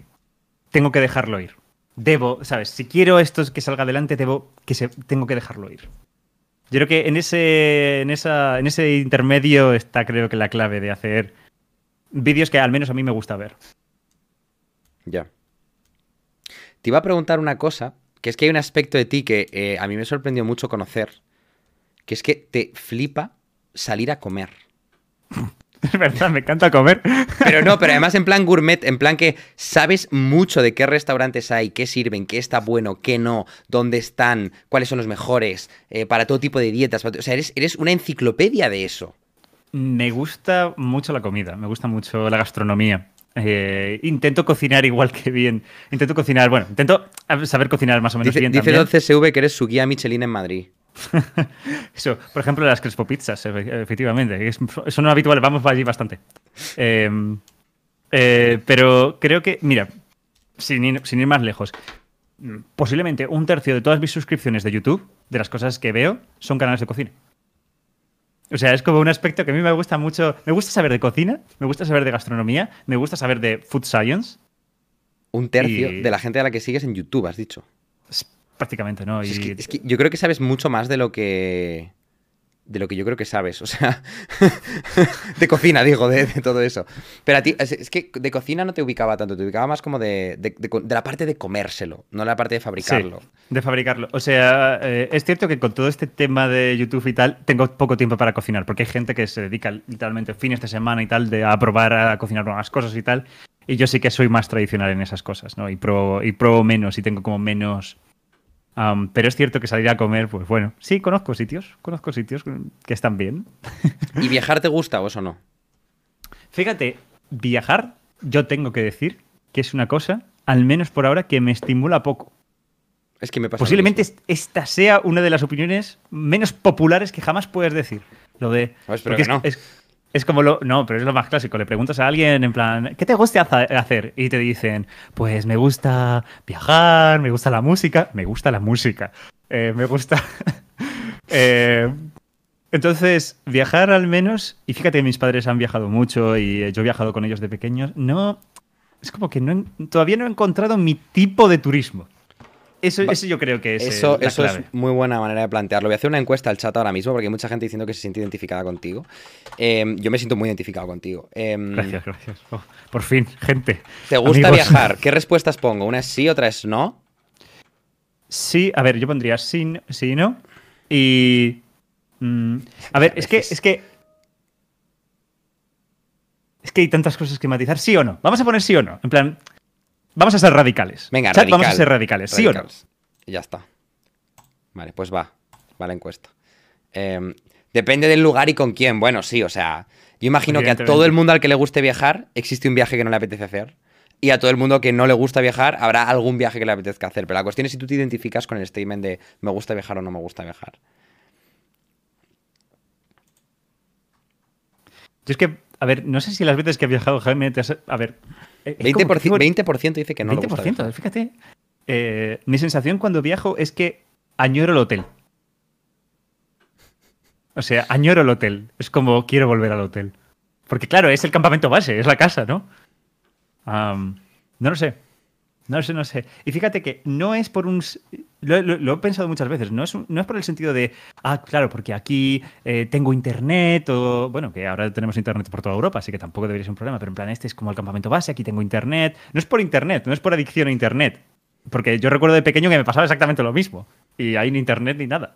tengo que dejarlo ir. Debo, ¿sabes? Si quiero esto que salga adelante, debo que se, tengo que dejarlo ir. Yo creo que en ese, en esa, en ese intermedio está, creo que la clave de hacer vídeos que al menos a mí me gusta ver. Ya. Te iba a preguntar una cosa, que es que hay un aspecto de ti que eh, a mí me sorprendió mucho conocer, que es que te flipa salir a comer. Es verdad, me encanta comer. Pero no, pero además en plan gourmet, en plan que sabes mucho de qué restaurantes hay, qué sirven, qué está bueno, qué no, dónde están, cuáles son los mejores, eh, para todo tipo de dietas. para O sea, eres, eres una enciclopedia de eso. Me gusta mucho la comida, me gusta mucho la gastronomía. Eh, intento cocinar igual que bien. Intento cocinar, bueno, intento saber cocinar más o menos Dice, bien dice también. 12SV que eres su guía Michelin en Madrid. Eso, por ejemplo, las Crespo Pizzas, efe- efectivamente. es- son habituales, vamos allí bastante. Eh, eh, pero creo que, mira, sin ir, sin ir más lejos, mm, posiblemente un tercio de todas mis suscripciones de YouTube, de las cosas que veo, son canales de cocina. O sea, es como un aspecto que a mí me gusta mucho. Me gusta saber de cocina, me gusta saber de gastronomía, me gusta saber de food science, Un tercio Y- de la gente a la que sigues en YouTube, has dicho. Es prácticamente, ¿no? Es, Y- que, es que yo creo que sabes mucho más de lo que. De lo que yo creo que sabes. O sea. de cocina, digo, de, de todo eso. Pero a ti. Es, es que de cocina no te ubicaba tanto, te ubicaba más como de, de- la parte de comérselo, no la parte de fabricarlo. Sí, de fabricarlo. O sea, eh, es cierto que con todo este tema de YouTube y tal, tengo poco tiempo para cocinar, porque hay gente que se dedica literalmente fines de semana y tal de, a probar a cocinar nuevas cosas y tal. Y yo sí que soy más tradicional en esas cosas, ¿no? Y pruebo, y pruebo menos y tengo como menos... pero es cierto que salir a comer, pues bueno, sí, conozco sitios, conozco sitios que están bien. ¿Y viajar te gusta o eso no? Fíjate, viajar, yo tengo que decir que es una cosa, al menos por ahora, que me estimula poco. Es que me pasa. Posiblemente esta sea una de las opiniones menos populares que jamás puedes decir. Lo de. No, espero porque que no. es, es- como lo. No, pero es lo más clásico. Le preguntas a alguien en plan, ¿qué te gusta hacer? Y te dicen, pues me gusta viajar, me gusta la música. Me gusta la música. eh, me gusta. Eh, entonces, viajar al menos. Y fíjate, mis padres han viajado mucho y eh, yo he viajado con ellos de pequeños. No. Es como que no todavía no he encontrado mi tipo de turismo. Eso, eso yo creo que es eh, Eso, la eso clave. es muy buena manera de plantearlo. Voy a hacer una encuesta al chat ahora mismo porque hay mucha gente diciendo que se siente identificada contigo. Eh, yo me siento muy identificado contigo. Eh, Gracias, gracias. Oh, por fin, gente. ¿Te gusta Amigos. viajar? ¿Qué respuestas pongo? Una es sí, otra es no. Sí, a ver, yo pondría sí, sí y no. Y. mm, a ver, A es que, es que. Es que hay tantas cosas que matizar. ¿Sí o no? Vamos a poner sí o no. En plan. Vamos a ser radicales. Venga, Chat, Vamos a ser radicales. ¿Sí o no? Ya está. Vale, pues va. Va la encuesta. Eh, depende del lugar y con quién. Bueno, sí, o sea. Yo imagino que a todo el mundo al que le guste viajar, existe un viaje que no le apetece hacer. Y a todo el mundo que no le gusta viajar, habrá algún viaje que le apetezca hacer. Pero la cuestión es si tú te identificas con el statement de me gusta viajar o no me gusta viajar. Yo es que, a ver, no sé si las veces que he viajado, Jaime, te has- A ver. eh, es como 20%, que tengo- 20% dice que no le gusta 20%, viajar. fíjate. Eh, mi sensación cuando viajo es que añoro el hotel. O sea, añoro el hotel. Es como quiero volver al hotel. Porque claro, es el campamento base, es la casa, ¿no? No lo sé. No sé, no sé. Y fíjate que no es por un... Lo, lo- lo he pensado muchas veces. No es, un- no es por el sentido de, ah, claro, porque aquí eh, tengo internet o... Bueno, que ahora tenemos internet por toda Europa, así que tampoco debería ser un problema. Pero en plan, este es como el campamento base, aquí tengo internet. No es por internet, no es por adicción a internet. Porque yo recuerdo de pequeño que me pasaba exactamente lo mismo. Y ahí ni internet ni nada.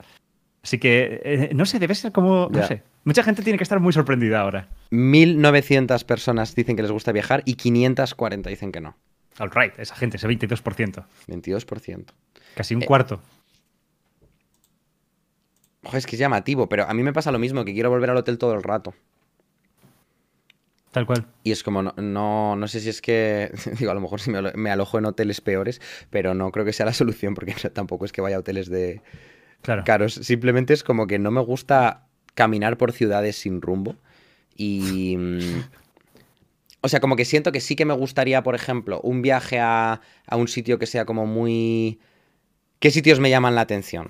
Así que, eh, no sé, debe ser como... No sé. Mucha gente tiene que estar muy sorprendida ahora. 1.900 personas dicen que les gusta viajar y 540 dicen que no. All right, esa gente, ese 22%. 22%. Casi un Eh, cuarto. Ojo, es que es llamativo, pero a mí me pasa lo mismo, que quiero volver al hotel todo el rato. Tal cual. Y es como, no, no, no sé si es que, digo, a lo mejor si me, alo- me alojo en hoteles peores, pero no creo que sea la solución, porque tampoco es que vaya a hoteles de Claro. caros. Simplemente es como que no me gusta caminar por ciudades sin rumbo. Y... O sea, como que siento que sí que me gustaría, por ejemplo, un viaje a, a un sitio que sea como muy... ¿Qué sitios me llaman la atención?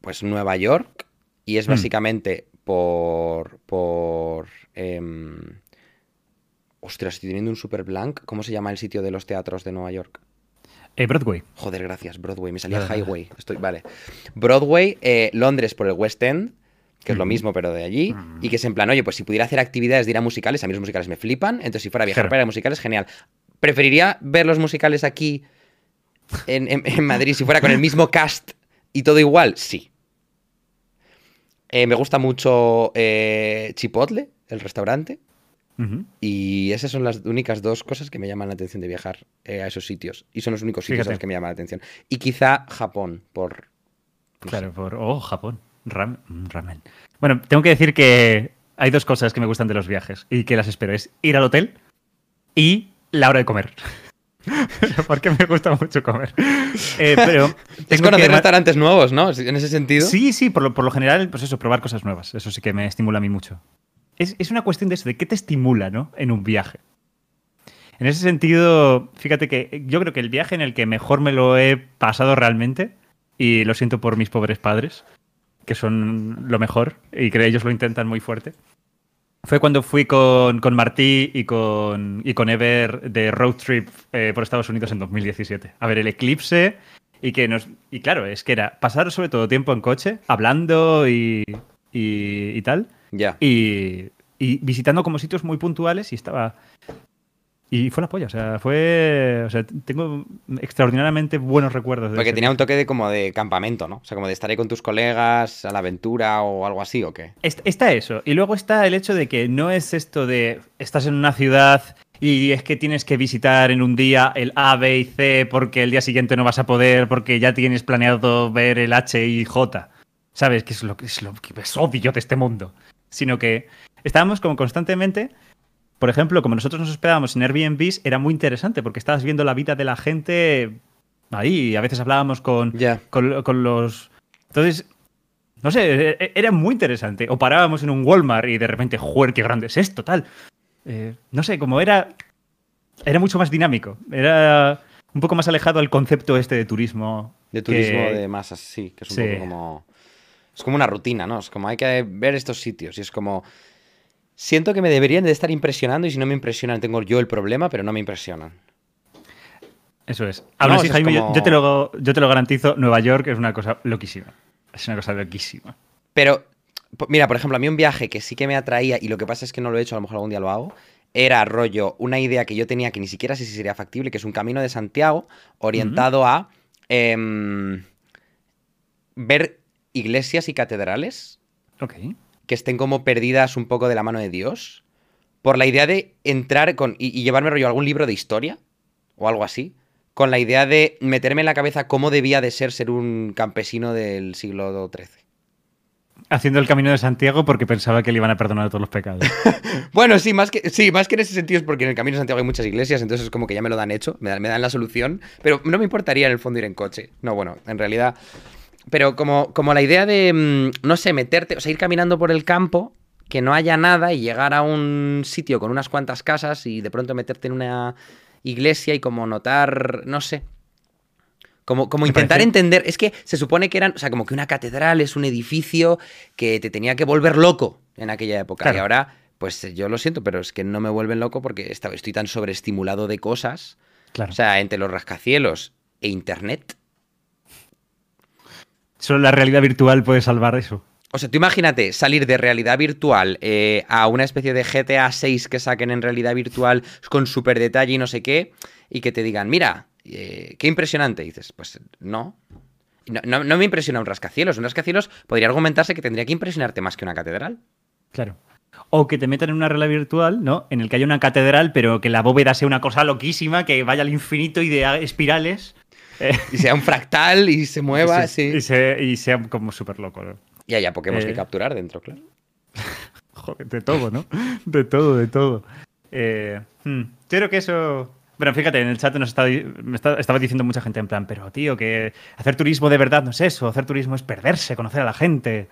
Pues Nueva York. Y es Hmm. básicamente por... por... em, Ostras, estoy teniendo un super blank. ¿Cómo se llama el sitio de los teatros de Nueva York? Eh, Broadway. Joder, gracias, Broadway. Me salía. Highway. Estoy, vale. Broadway, eh, Londres por el West End, que es lo mismo, pero de allí. Y que es en plan, oye, pues si pudiera hacer actividades de ir a musicales, a mí los musicales me flipan. Entonces, si fuera a viajar Claro. para ir a musicales, genial. ¿Preferiría ver los musicales aquí en, en- en Madrid si fuera con el mismo cast y todo igual? Sí. Eh, me gusta mucho eh, Chipotle, el restaurante. Y esas son las únicas dos cosas que me llaman la atención de viajar eh, a esos sitios. Y son los únicos sitios a los que me llaman la atención. Y quizá Japón, por... no Claro, sé. por. Oh, Japón. Ram- mm, ramen. Bueno, tengo que decir que hay dos cosas que me gustan de los viajes y que las espero: es ir al hotel y la hora de comer. porque me gusta mucho comer. Eh, pero Es conocer que restaurantes nuevos, ¿no? En ese sentido. Sí, sí, por lo, por lo general, pues eso, probar cosas nuevas. Eso sí que me estimula a mí mucho. Es, es una cuestión de eso, de qué te estimula, ¿no? En un viaje. En ese sentido, fíjate que yo creo que el viaje en el que mejor me lo he pasado realmente, y lo siento por mis pobres padres, que son lo mejor, y que ellos lo intentan muy fuerte, fue cuando fui con, con Martí y con, y con Ever de road trip eh, por Estados Unidos en 2017. A ver, el eclipse y que nos... Y claro, es que era pasar sobre todo tiempo en coche, hablando y, y, y tal, Ya. y, y visitando como sitios muy puntuales y estaba... Y fue la polla, o sea, fue... O sea, tengo extraordinariamente buenos recuerdos de Porque ese tenía un toque de como de campamento, ¿no? O sea, como de estar ahí con tus colegas a la aventura o algo así, ¿o qué? Est- Está eso. Y luego está el hecho de que no es esto de estás en una ciudad y es que tienes que visitar en un día el A, B y C porque el día siguiente no vas a poder porque ya tienes planeado ver el H y J. ¿Sabes? Que es lo que es lo que es odio de este mundo. Sino que estábamos como constantemente. Por ejemplo, como nosotros nos hospedábamos en Airbnbs, era muy interesante porque estabas viendo la vida de la gente ahí. y A veces hablábamos con, con, con los. Entonces, no sé, e- era muy interesante. O parábamos en un Walmart y de repente, joder, qué grande es esto, tal. Eh, no sé, como era. Era mucho más dinámico. Era un poco más alejado al concepto este de turismo. De turismo que- de masas, sí, que es un Sí. poco como. Es como una rutina, ¿no? Es como hay que ver estos sitios y es como. Siento que me deberían de estar impresionando y si no me impresionan tengo yo el problema, pero no me impresionan. Eso es. Aún No, así, Jaime, yo- como- yo, te lo, yo te lo garantizo, Nueva York es una cosa loquísima. Es una cosa loquísima. Pero, mira, por ejemplo, a mí un viaje que sí que me atraía, y lo que pasa es que no lo he hecho, a lo mejor algún día lo hago, era rollo, una idea que yo tenía que ni siquiera sé si sería factible, que es un camino de Santiago orientado a em, ver iglesias y catedrales Ok. Que estén como perdidas un poco de la mano de Dios, por la idea de entrar con y, y llevarme rollo algún libro de historia o algo así, con la idea de meterme en la cabeza cómo debía de ser ser un campesino del siglo XIII. Haciendo el camino de Santiago porque pensaba que le iban a perdonar todos los pecados. Bueno, sí, más que, sí, más que en ese sentido es porque en el Camino de Santiago hay muchas iglesias, entonces es como que ya me lo dan hecho, me dan, me dan la solución, pero no me importaría en el fondo ir en coche. No, bueno, en realidad... Pero como, como la idea de, mm, no sé, meterte, o sea, ir caminando por el campo, que no haya nada y llegar a un sitio con unas cuantas casas y de pronto meterte en una iglesia y como notar, no sé, como, como intentar parece- entender, es que se supone que eran, o sea, como que una catedral es un edificio que te tenía que volver loco en aquella época. Claro. Y ahora, pues yo lo siento, pero es que no me vuelven loco porque estoy tan sobreestimulado de cosas. Claro. O sea, entre los rascacielos e internet. Solo la realidad virtual puede salvar eso. O sea, tú imagínate salir de realidad virtual eh, a una especie de GTA 6 que saquen en realidad virtual con súper detalle y no sé qué, y que te digan, mira, eh, qué impresionante. Y dices, pues no. No, no- no me impresiona un rascacielos. Un rascacielos podría argumentarse que tendría que impresionarte más que una catedral. Claro. O que te metan en una realidad virtual, ¿no? En el que haya una catedral, pero que la bóveda sea una cosa loquísima, que vaya al infinito y de espirales. Eh, Y sea un fractal y se mueva, y, sí. y se- y sea como súper loco, ¿no? Y haya Pokémon Eh. que capturar dentro, claro. Joder, de todo, ¿no? De todo, de todo. Eh, hmm, Yo creo que eso. Bueno, fíjate, en el chat nos estaba, me está- estaba diciendo mucha gente en plan, pero tío, que hacer turismo de verdad no es eso, hacer turismo es perderse, conocer a la gente.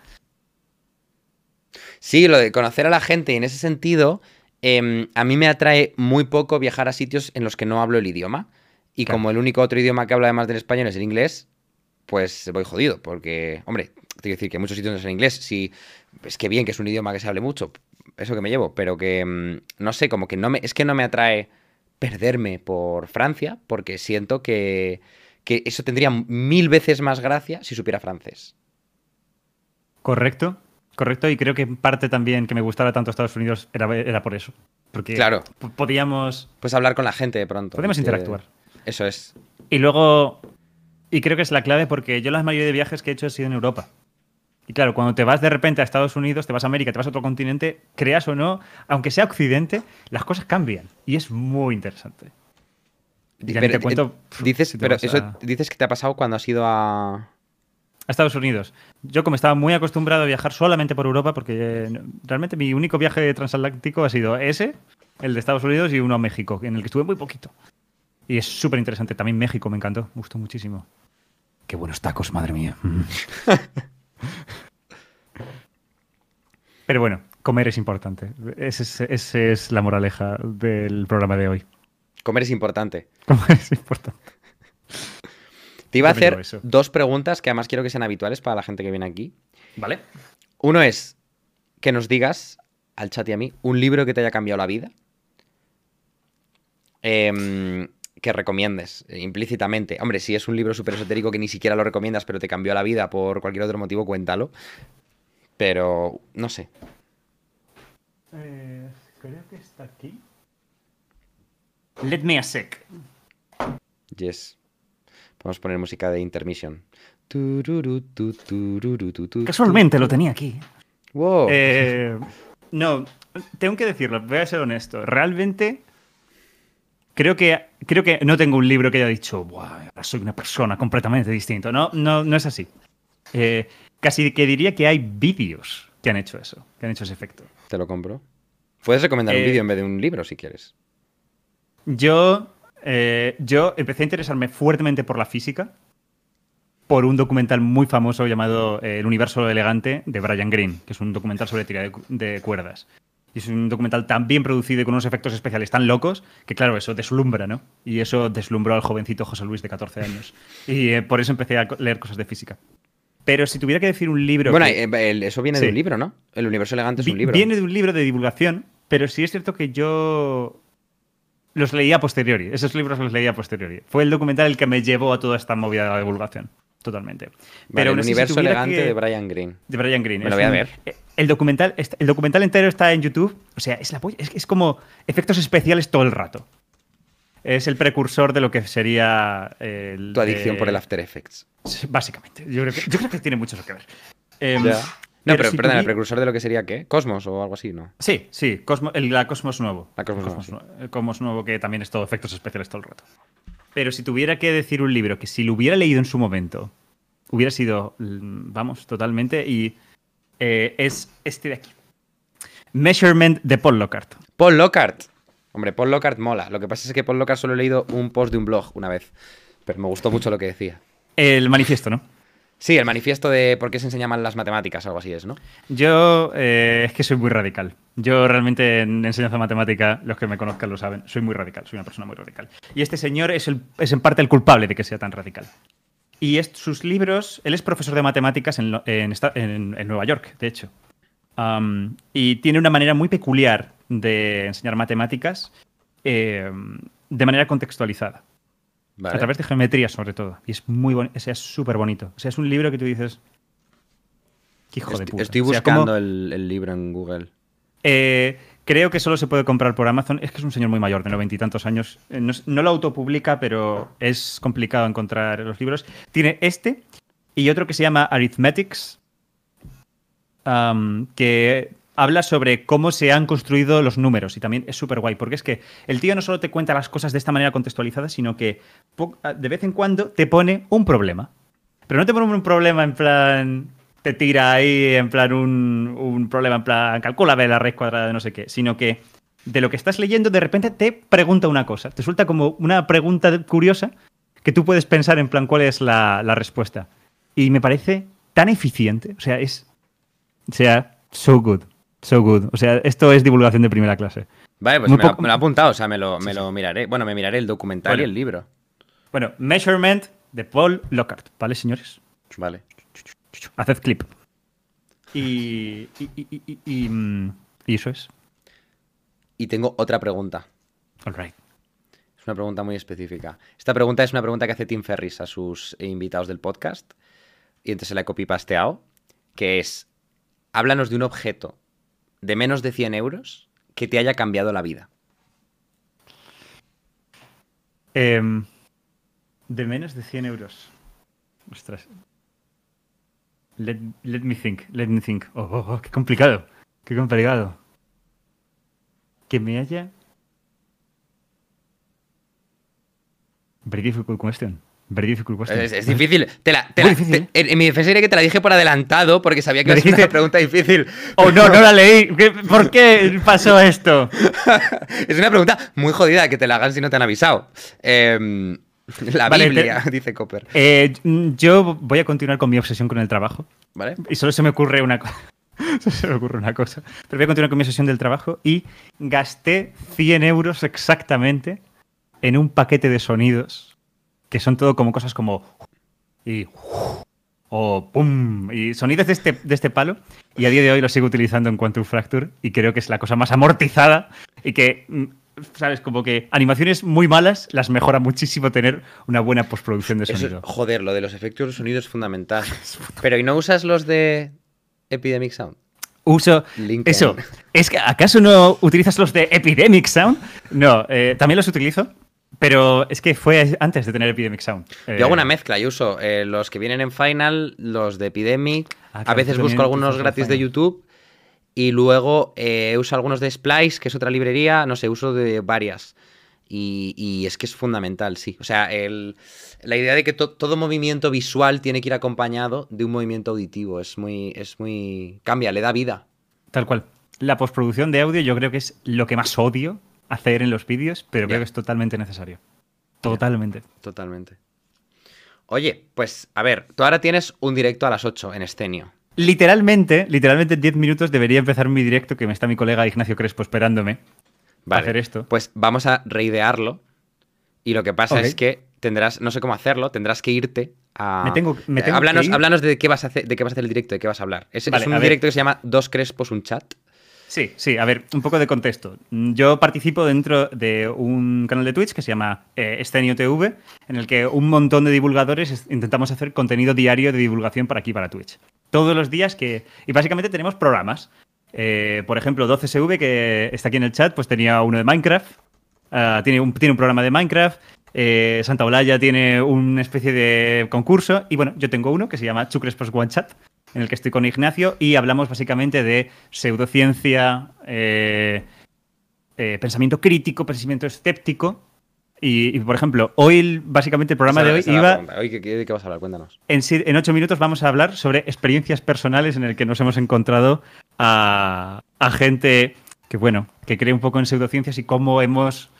Sí, lo de conocer a la gente y en ese sentido, em, a mí me atrae muy poco viajar a sitios en los que no hablo el idioma. Y Claro. como el único otro idioma que hablo además del español es el inglés, pues voy jodido. Porque, hombre, te quiero decir que muchos sitios no es en inglés. Sí, es que bien que es un idioma que se hable mucho, eso que me llevo. Pero que, em, no sé, como que no me, es que no me atrae perderme por Francia, porque siento que, que eso tendría mil veces más gracia si supiera francés. Correcto, correcto, y creo que parte también que me gustara tanto Estados Unidos era, era por eso. Porque Claro. podíamos, Pues hablar con la gente de pronto. podíamos que- interactuar. Eso es. Y luego, y creo que es la clave porque yo la mayoría de viajes que he hecho he sido en Europa. Y claro, cuando te vas de repente a Estados Unidos, te vas a América, te vas a otro continente, creas o no, aunque sea Occidente, las cosas cambian. Y es muy interesante. Y Pero, te cuento, eh, dices, si te pero eso a- dices que te ha pasado cuando has ido a. a Estados Unidos. Yo como estaba muy acostumbrado a viajar solamente por Europa, porque eh, realmente mi único viaje transatlántico ha sido ese, el de Estados Unidos y uno a México, en el que estuve muy poquito. Y es súper interesante. También México me encantó, me gustó muchísimo. Qué buenos tacos, madre mía. Pero bueno, comer es importante. Esa es, ese es la moraleja del programa de hoy. Comer es importante. Comer es importante. Te iba a hacer dos preguntas que además quiero que sean habituales para la gente que viene aquí. ¿Vale? Uno es que nos digas, al chat y a mí, un libro que te haya cambiado la vida. Em, que recomiendes eh, implícitamente. Hombre, si es un libro súper esotérico que ni siquiera lo recomiendas, pero te cambió la vida por cualquier otro motivo, cuéntalo. Pero, no sé. creo que está aquí. Let me a sec. Yes. Podemos poner música de intermission. Casualmente lo tenía aquí. Wow. Eh, no, tengo que decirlo, voy a ser honesto. Realmente creo que, creo que no tengo un libro que haya dicho, "Buah, ahora soy una persona completamente distinta. No, no, no es así. Eh, casi que diría que hay vídeos que han hecho eso, que han hecho ese efecto. Te lo compro. Puedes recomendar un Eh, vídeo en vez de un libro si quieres. Yo, eh, yo empecé a interesarme fuertemente por la física por un documental muy famoso llamado El universo elegante de Brian Greene, que es un documental sobre de, cu- de cuerdas. Y es un documental tan bien producido y con unos efectos especiales tan locos que, claro, eso deslumbra, ¿no? Y eso deslumbró al jovencito José Luis de 14 años. Y eh, por eso empecé a leer cosas de física. Pero si tuviera que decir un libro. Bueno, que- eh, eso viene Sí. de un libro, ¿no? El universo elegante es un libro. Viene de un libro de divulgación, pero sí es cierto que yo los leía a posteriori. Esos libros los leía a posteriori. Fue el documental el que me llevó a toda esta movida de la divulgación. Totalmente. Vale, Pero el si universo elegante que- de Brian Greene. de Brian Greene. Me lo voy a ver. eh, El documental, el documental entero está en YouTube. O sea, es la polla. Es, es como efectos especiales todo el rato. Es el precursor de lo que sería el, Tu adicción eh, por el After Effects. Básicamente. Yo creo que, yo creo que tiene mucho que ver. Em. No, pero, si perdón, el precursor de lo que sería qué? Cosmos o algo así, ¿no? Sí, sí, Cosmo- el, la Cosmos Nuevo. La Cosmos El Nuevo, sí. El Cosmos Nuevo que también es todo efectos especiales todo el rato. Pero si tuviera que decir un libro que si lo hubiera leído en su momento, hubiera sido, mm, vamos, totalmente, y eh, es este de aquí. Measurement de Paul Lockhart. Paul Lockhart. Hombre, Paul Lockhart mola. Lo que pasa es que Paul Lockhart solo he leído un post de un blog una vez. Pero me gustó mucho lo que decía. El manifiesto, ¿no? Sí, el manifiesto de por qué se enseñan mal las matemáticas, algo así es, ¿no? Yo eh, es que soy muy radical. Yo realmente en enseñanza matemática, los que me conozcan lo saben, soy muy radical, soy una persona muy radical. Y este señor es, el- es en parte el culpable de que sea tan radical. Y sus libros, él es profesor de matemáticas en, en Nueva York, de hecho. Y tiene una manera muy peculiar de enseñar matemáticas eh, de manera contextualizada. Vale. A través de geometría, sobre todo. Y es muy bonito, o sea, es súper bonito. O sea, es un libro que tú dices. "Qué hijo de puta". estoy O sea, buscando el, el libro en Google. eh, creo que solo se puede comprar por Amazon. Es que es un señor muy mayor, de noventa y tantos años. Eh, No, lo autopublica, pero es complicado encontrar los libros. Tiene este y otro que se llama Arithmetics, que habla sobre cómo se han construido los números. Y también es súper guay, porque es que el tío no solo te cuenta las cosas de esta manera contextualizada, sino que po- de vez en cuando te pone un problema. Pero no te pone un problema en plan. Te tira ahí en plan un, un problema en plan. Calcúlame la raíz cuadrada de no sé qué. Sino que de lo que estás leyendo, de repente te pregunta una cosa. Te suelta como una pregunta curiosa que tú puedes pensar en plan cuál es la, la respuesta. Y me parece tan eficiente. O sea, es. O sea, so good. So good. O sea, esto es divulgación de primera clase. Vale, pues me, lo- me lo he apuntado, o sea, me lo, me Sí, lo miraré. Bueno, me miraré el documental Bueno. y el libro. Bueno, Measurement de Paul Lockhart. ¿Vale, señores? Vale. Haced clip. Y, y, y- y- y, mm, y eso es. Y tengo otra pregunta. All right. Es una pregunta muy específica. Esta pregunta es una pregunta que hace Tim Ferris a sus invitados del podcast. Y entonces se la he copipasteado. Que es, háblanos de un objeto de menos de 100 euros que te haya cambiado la vida. Em, de menos de 100 euros. Ostras. Let, let me think, let me think. Oh, oh, oh, qué complicado. Qué complicado. Que me haya. Very difficult question. Very difficult question. Es, es difícil. Te la- te Muy la- difícil, te- en, en mi defensa diré que te la dije por adelantado porque sabía que Me iba a ser una pregunta difícil. Oh, no, no la leí. ¿Qué- ¿Por qué pasó esto? es una pregunta muy jodida que te la hagan si no te han avisado. Em, la Vale, Biblia, dice Copper. Eh, yo voy a continuar con mi obsesión con el trabajo. ¿Vale? Y solo se me ocurre una cosa. Solo se me ocurre una cosa. Pero voy a continuar con mi sesión del trabajo y gasté 100 euros exactamente en un paquete de sonidos que son todo como cosas como. Y. O pum. Y sonidos de este, de este palo. Y a día de hoy lo sigo utilizando en Quantum Fracture. Y creo que es la cosa más amortizada. Y que. mm, ¿Sabes? Como que animaciones muy malas las mejora muchísimo tener una buena postproducción de Eso sonido. joder, lo de los efectos de sonido es fundamental. Pero ¿y no usas los de Epidemic Sound? Uso. Lincoln. Eso. ¿Es que acaso no utilizas los de Epidemic Sound? No, eh, también los utilizo. Pero es que fue antes de tener Epidemic Sound. Yo hago Eh, una mezcla, yo uso eh, los que vienen en Final, los de Epidemic, Ah, a veces busco algunos gratis de. YouTube y luego eh, uso algunos de Splice, que es otra librería, no sé, uso de varias. Y, y es que es fundamental, sí. O sea, el- la idea de que to- todo movimiento visual tiene que ir acompañado de un movimiento auditivo es muy, es muy... cambia, le da vida. Tal cual. La postproducción de audio yo creo que es lo que más odio hacer en los vídeos, pero creo que es totalmente necesario. Totalmente. Totalmente. Oye, pues a ver, tú ahora tienes un directo a las 8 en Escenio. Literalmente, literalmente en 10 minutos debería empezar mi directo, que me está mi colega Ignacio Crespo esperándome. Vale, hacer esto. Pues vamos a reidearlo. Y lo que pasa es que tendrás, no sé cómo hacerlo, tendrás que irte a. Me tengo- me Eh, tengo háblanos, que ir. háblanos de qué vas a hacer, de qué vas a hacer el directo, de qué vas a hablar. Es, es un a ver. directo que se llama Dos Crespos, un chat. Sí, sí, a ver, un poco de contexto. Yo participo dentro de un canal de Twitch que se llama eh, TV, en el que un montón de divulgadores es- intentamos hacer contenido diario de divulgación para aquí, para Twitch. Todos los días que... Y básicamente tenemos programas. Eh, por ejemplo, 12SV, que está aquí en el chat, pues tenía uno de Minecraft. Ah, tiene, un, tiene un programa de Minecraft. eh, Santa Olaya tiene una especie de concurso. Y bueno, yo tengo uno que se llama Chucrespos One Chat, en el que estoy con Ignacio y hablamos básicamente de pseudociencia, eh, eh, pensamiento crítico, pensamiento escéptico. Y, y, por ejemplo, hoy, básicamente, el programa Esa- de hoy iba. Hoy, ¿qué- ¿de qué vas a hablar? Cuéntanos. En, ocho minutos vamos a hablar sobre experiencias personales en el que nos hemos encontrado a, a gente que, bueno, que cree un poco en pseudociencias y cómo hemos.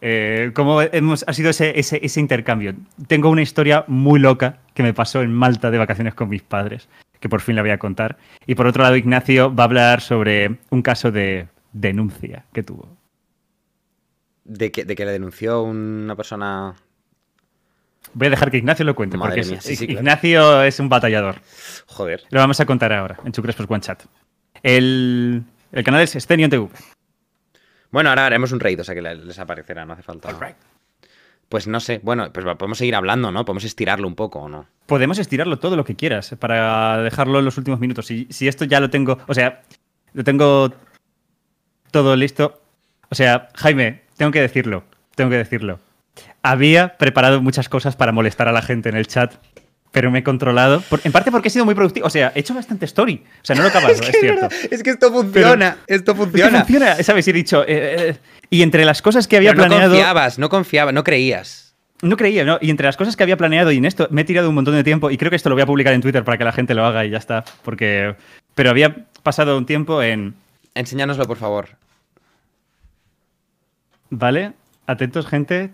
eh, cómo hemos, ha sido ese, ese, ese intercambio. Tengo una historia muy loca que me pasó en Malta de vacaciones con mis padres, que por fin la voy a contar. Y por otro lado, Ignacio va a hablar sobre un caso de denuncia que tuvo. De que, de que le denunció una persona. Voy a dejar que Ignacio lo cuente, Madre porque mía, sí, sí, claro. Ignacio es un batallador. Joder. Lo vamos a contar ahora, en Chucrespos One Chat. El, el canal es Stenion TV. Bueno, ahora haremos un raid, o sea que le- les aparecerá, no hace falta. Pues no sé, bueno, pues podemos seguir hablando, ¿no? Podemos estirarlo un poco, ¿o no? Podemos estirarlo todo lo que quieras para dejarlo en los últimos minutos. Si, si esto ya lo tengo, o sea, lo tengo todo listo. O sea, Jaime, tengo que decirlo, tengo que decirlo. Había preparado muchas cosas para molestar a la gente en el chat, pero me he controlado. por- en parte porque he sido muy productivo. O sea, he hecho bastante story. O sea, no lo he acabado, es, cierto. es que esto funciona, esto Es que funciona, ¿sabes? Y he dicho. eh, eh, y entre las cosas que había Pero no planeado. confiabas, no confiabas, no creías. No creía, ¿no? Y entre las cosas que había planeado y en esto me he tirado un montón de tiempo y creo que esto lo voy a publicar en Twitter para que la gente lo haga y ya está. Porque. Pero había pasado un tiempo en. Enséñanoslo, por favor. ¿Vale? Atentos, gente.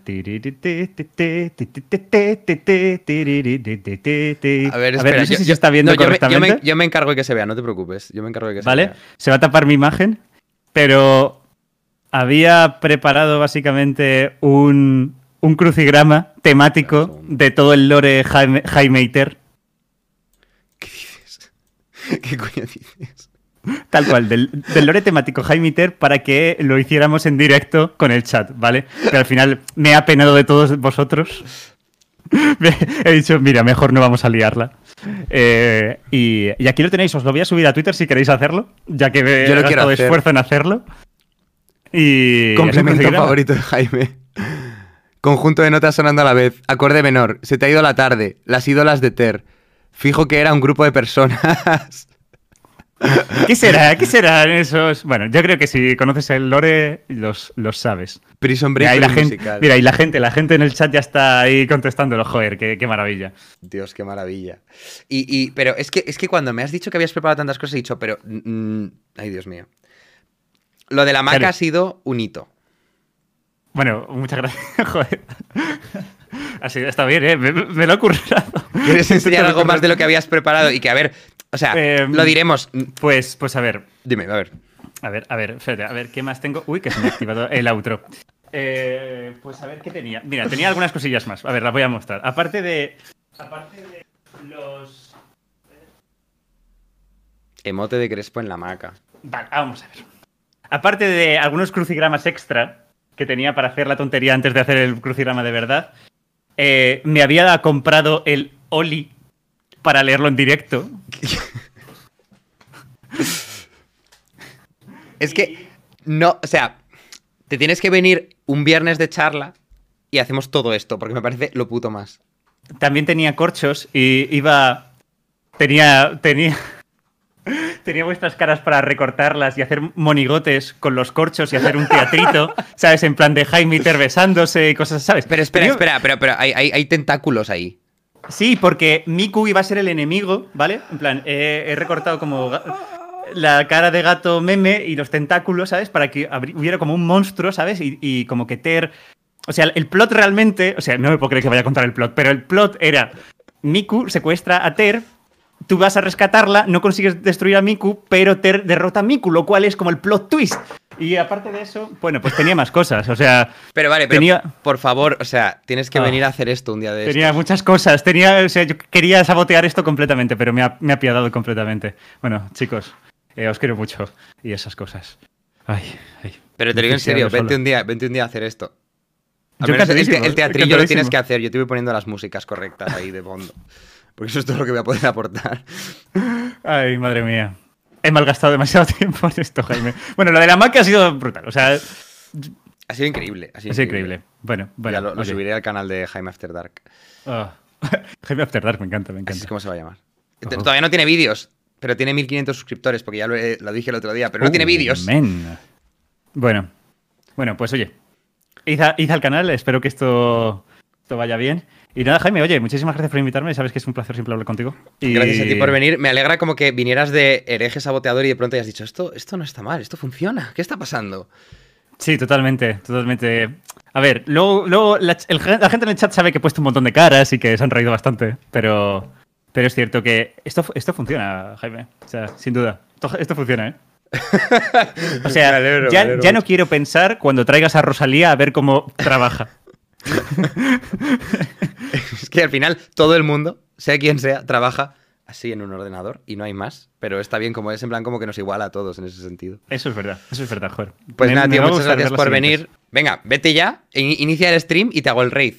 A A ver, no sé yo- si se está viendo correctamente. Yo me, encargo de que se vea, no te preocupes. Yo me encargo de que se ¿Vale? Se va a tapar mi imagen, pero había preparado básicamente un, un crucigrama temático de todo el lore Jaime, Jaimeiter, ¿Qué dices? ¿Qué coño dices? tal cual, del, del lore temático Jaimeiter para que lo hiciéramos en directo con el chat, ¿vale? Pero al final me ha penado de todos vosotros. Me- He dicho, mira, mejor no vamos a liarla. Eh, y, y aquí lo tenéis, os lo voy a subir a Twitter si queréis hacerlo, ya que he Yo lo quiero gastado hacer. esfuerzo en hacerlo. Y Complemento favorito de Jaime. Conjunto de notas sonando a la vez. Acorde menor. Se te ha ido la tarde. Las ídolas de Ter. Fijo que era un grupo de personas. ¿Qué será? ¿Qué serán esos? Bueno, yo creo que si conoces el lore, los, los sabes. Prison Mira, Break ahí la pero gente, mira, y la gente, la gente en el chat ya está ahí contestándolo. Joder, qué, qué maravilla. Dios, qué maravilla. Y, y- pero es que, es que cuando me has dicho que habías preparado tantas cosas, he dicho, pero. mm, ay, Dios mío. Lo de la maca Claro. ha sido un hito. Bueno, muchas gracias. Joder. Así está bien, ¿eh? Me, me lo he currado. ¿Quieres enseñar algo más de lo que habías preparado? Y que, a ver, o sea, Em, lo diremos. Pues, pues a ver, Dime, a ver. A ver, a ver, espérate, a ver, ¿qué más tengo? Uy, que se me ha activado el outro. Eh, pues a ver, ¿qué tenía? Mira, tenía algunas cosillas más. A ver, las voy a mostrar. Aparte de. Aparte de los. Emote de Crespo en la maca. Vale, vamos a ver. Aparte de algunos crucigramas extra que tenía para hacer la tontería antes de hacer el crucigrama de verdad, eh, me había comprado el Oli para leerlo en directo. Es que, no, o sea, te tienes que venir un viernes de charla y hacemos todo esto, porque me parece lo puto más. También tenía corchos y iba. Tenía. Tenía. Tenía vuestras caras para recortarlas y hacer monigotes con los corchos y hacer un teatrito, ¿sabes? En plan de Jaime besándose y cosas, ¿sabes? Pero espera, Tenía- espera, pero, pero hay, hay- hay tentáculos ahí. Sí, porque Miku iba a ser el enemigo, ¿vale? En plan, he recortado como la cara de gato meme y los tentáculos, ¿sabes? Para que hubiera como un monstruo, ¿sabes? Y, y como que Ter... O sea, el plot realmente... O sea, no me puedo creer que vaya a contar el plot, pero el plot era... Miku secuestra a Ter, tú vas a rescatarla, no consigues destruir a Miku, pero Ter derrota a Miku, lo cual es como el plot twist. Y aparte de eso, bueno, pues tenía más cosas, o sea... Pero vale, pero Tenía- por favor, o sea, tienes que Ah. venir a hacer esto un día de Tenía estos. muchas cosas. Tenía, o sea, yo quería sabotear esto completamente, pero me ha, me ha apiadado completamente. Bueno, chicos, eh, os quiero mucho. Y esas cosas. Ay, ay. Pero te digo en serio, solo. vente un día, vente un día a hacer esto. Al Yo menos te- el teatrillo lo tienes que hacer. Yo te voy poniendo las músicas correctas ahí de fondo. Porque eso es todo lo que voy a poder aportar. Ay, madre mía. He malgastado demasiado tiempo en esto, Jaime. Bueno, lo de la Mac ha sido brutal. O sea, Ha sido increíble. Ha sido increíble. Bueno, bueno. ya lo, subiré al canal de Jaime After Dark. Ah. Jaime After Dark, me encanta, me Así encanta. es como se va a llamar. Todavía no tiene vídeos, pero tiene 1500 suscriptores, porque ya lo, dije el otro día, pero no tiene vídeos. Bueno, bueno, pues oye, id al canal, espero que esto, esto vaya bien. Y nada, Jaime, oye, muchísimas gracias por invitarme, sabes que es un placer siempre hablar contigo. Y- Gracias a ti por venir. Me alegra como que vinieras de hereje saboteador y de pronto hayas dicho, esto, esto no está mal, esto funciona. ¿Qué está pasando? Sí, totalmente, totalmente. A ver, luego, luego la, el gente en el chat sabe que he puesto un montón de caras y que se han reído bastante, pero, pero es cierto que esto, esto funciona, Jaime. O sea, sin duda. Esto, esto funciona, ¿eh? O sea, alegro, ya, ya no quiero pensar cuando traigas a Rosalía a ver cómo trabaja. Es que al final todo el mundo, sea quien sea, trabaja así en un ordenador y no hay más. Pero está bien como es, en plan como que nos iguala a todos en ese sentido. Eso es verdad, eso es verdad, joder. Pues Me- nada, tío, a muchas gracias por venir. Venga, vete ya, in- inicia el stream y te hago el raid.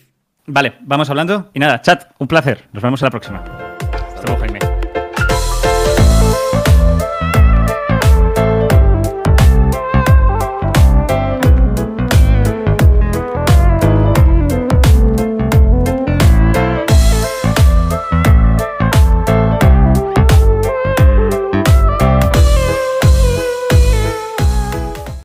Vale, vamos hablando. Y nada, chat, un placer. Nos vemos en la próxima. Hasta luego, Jaime.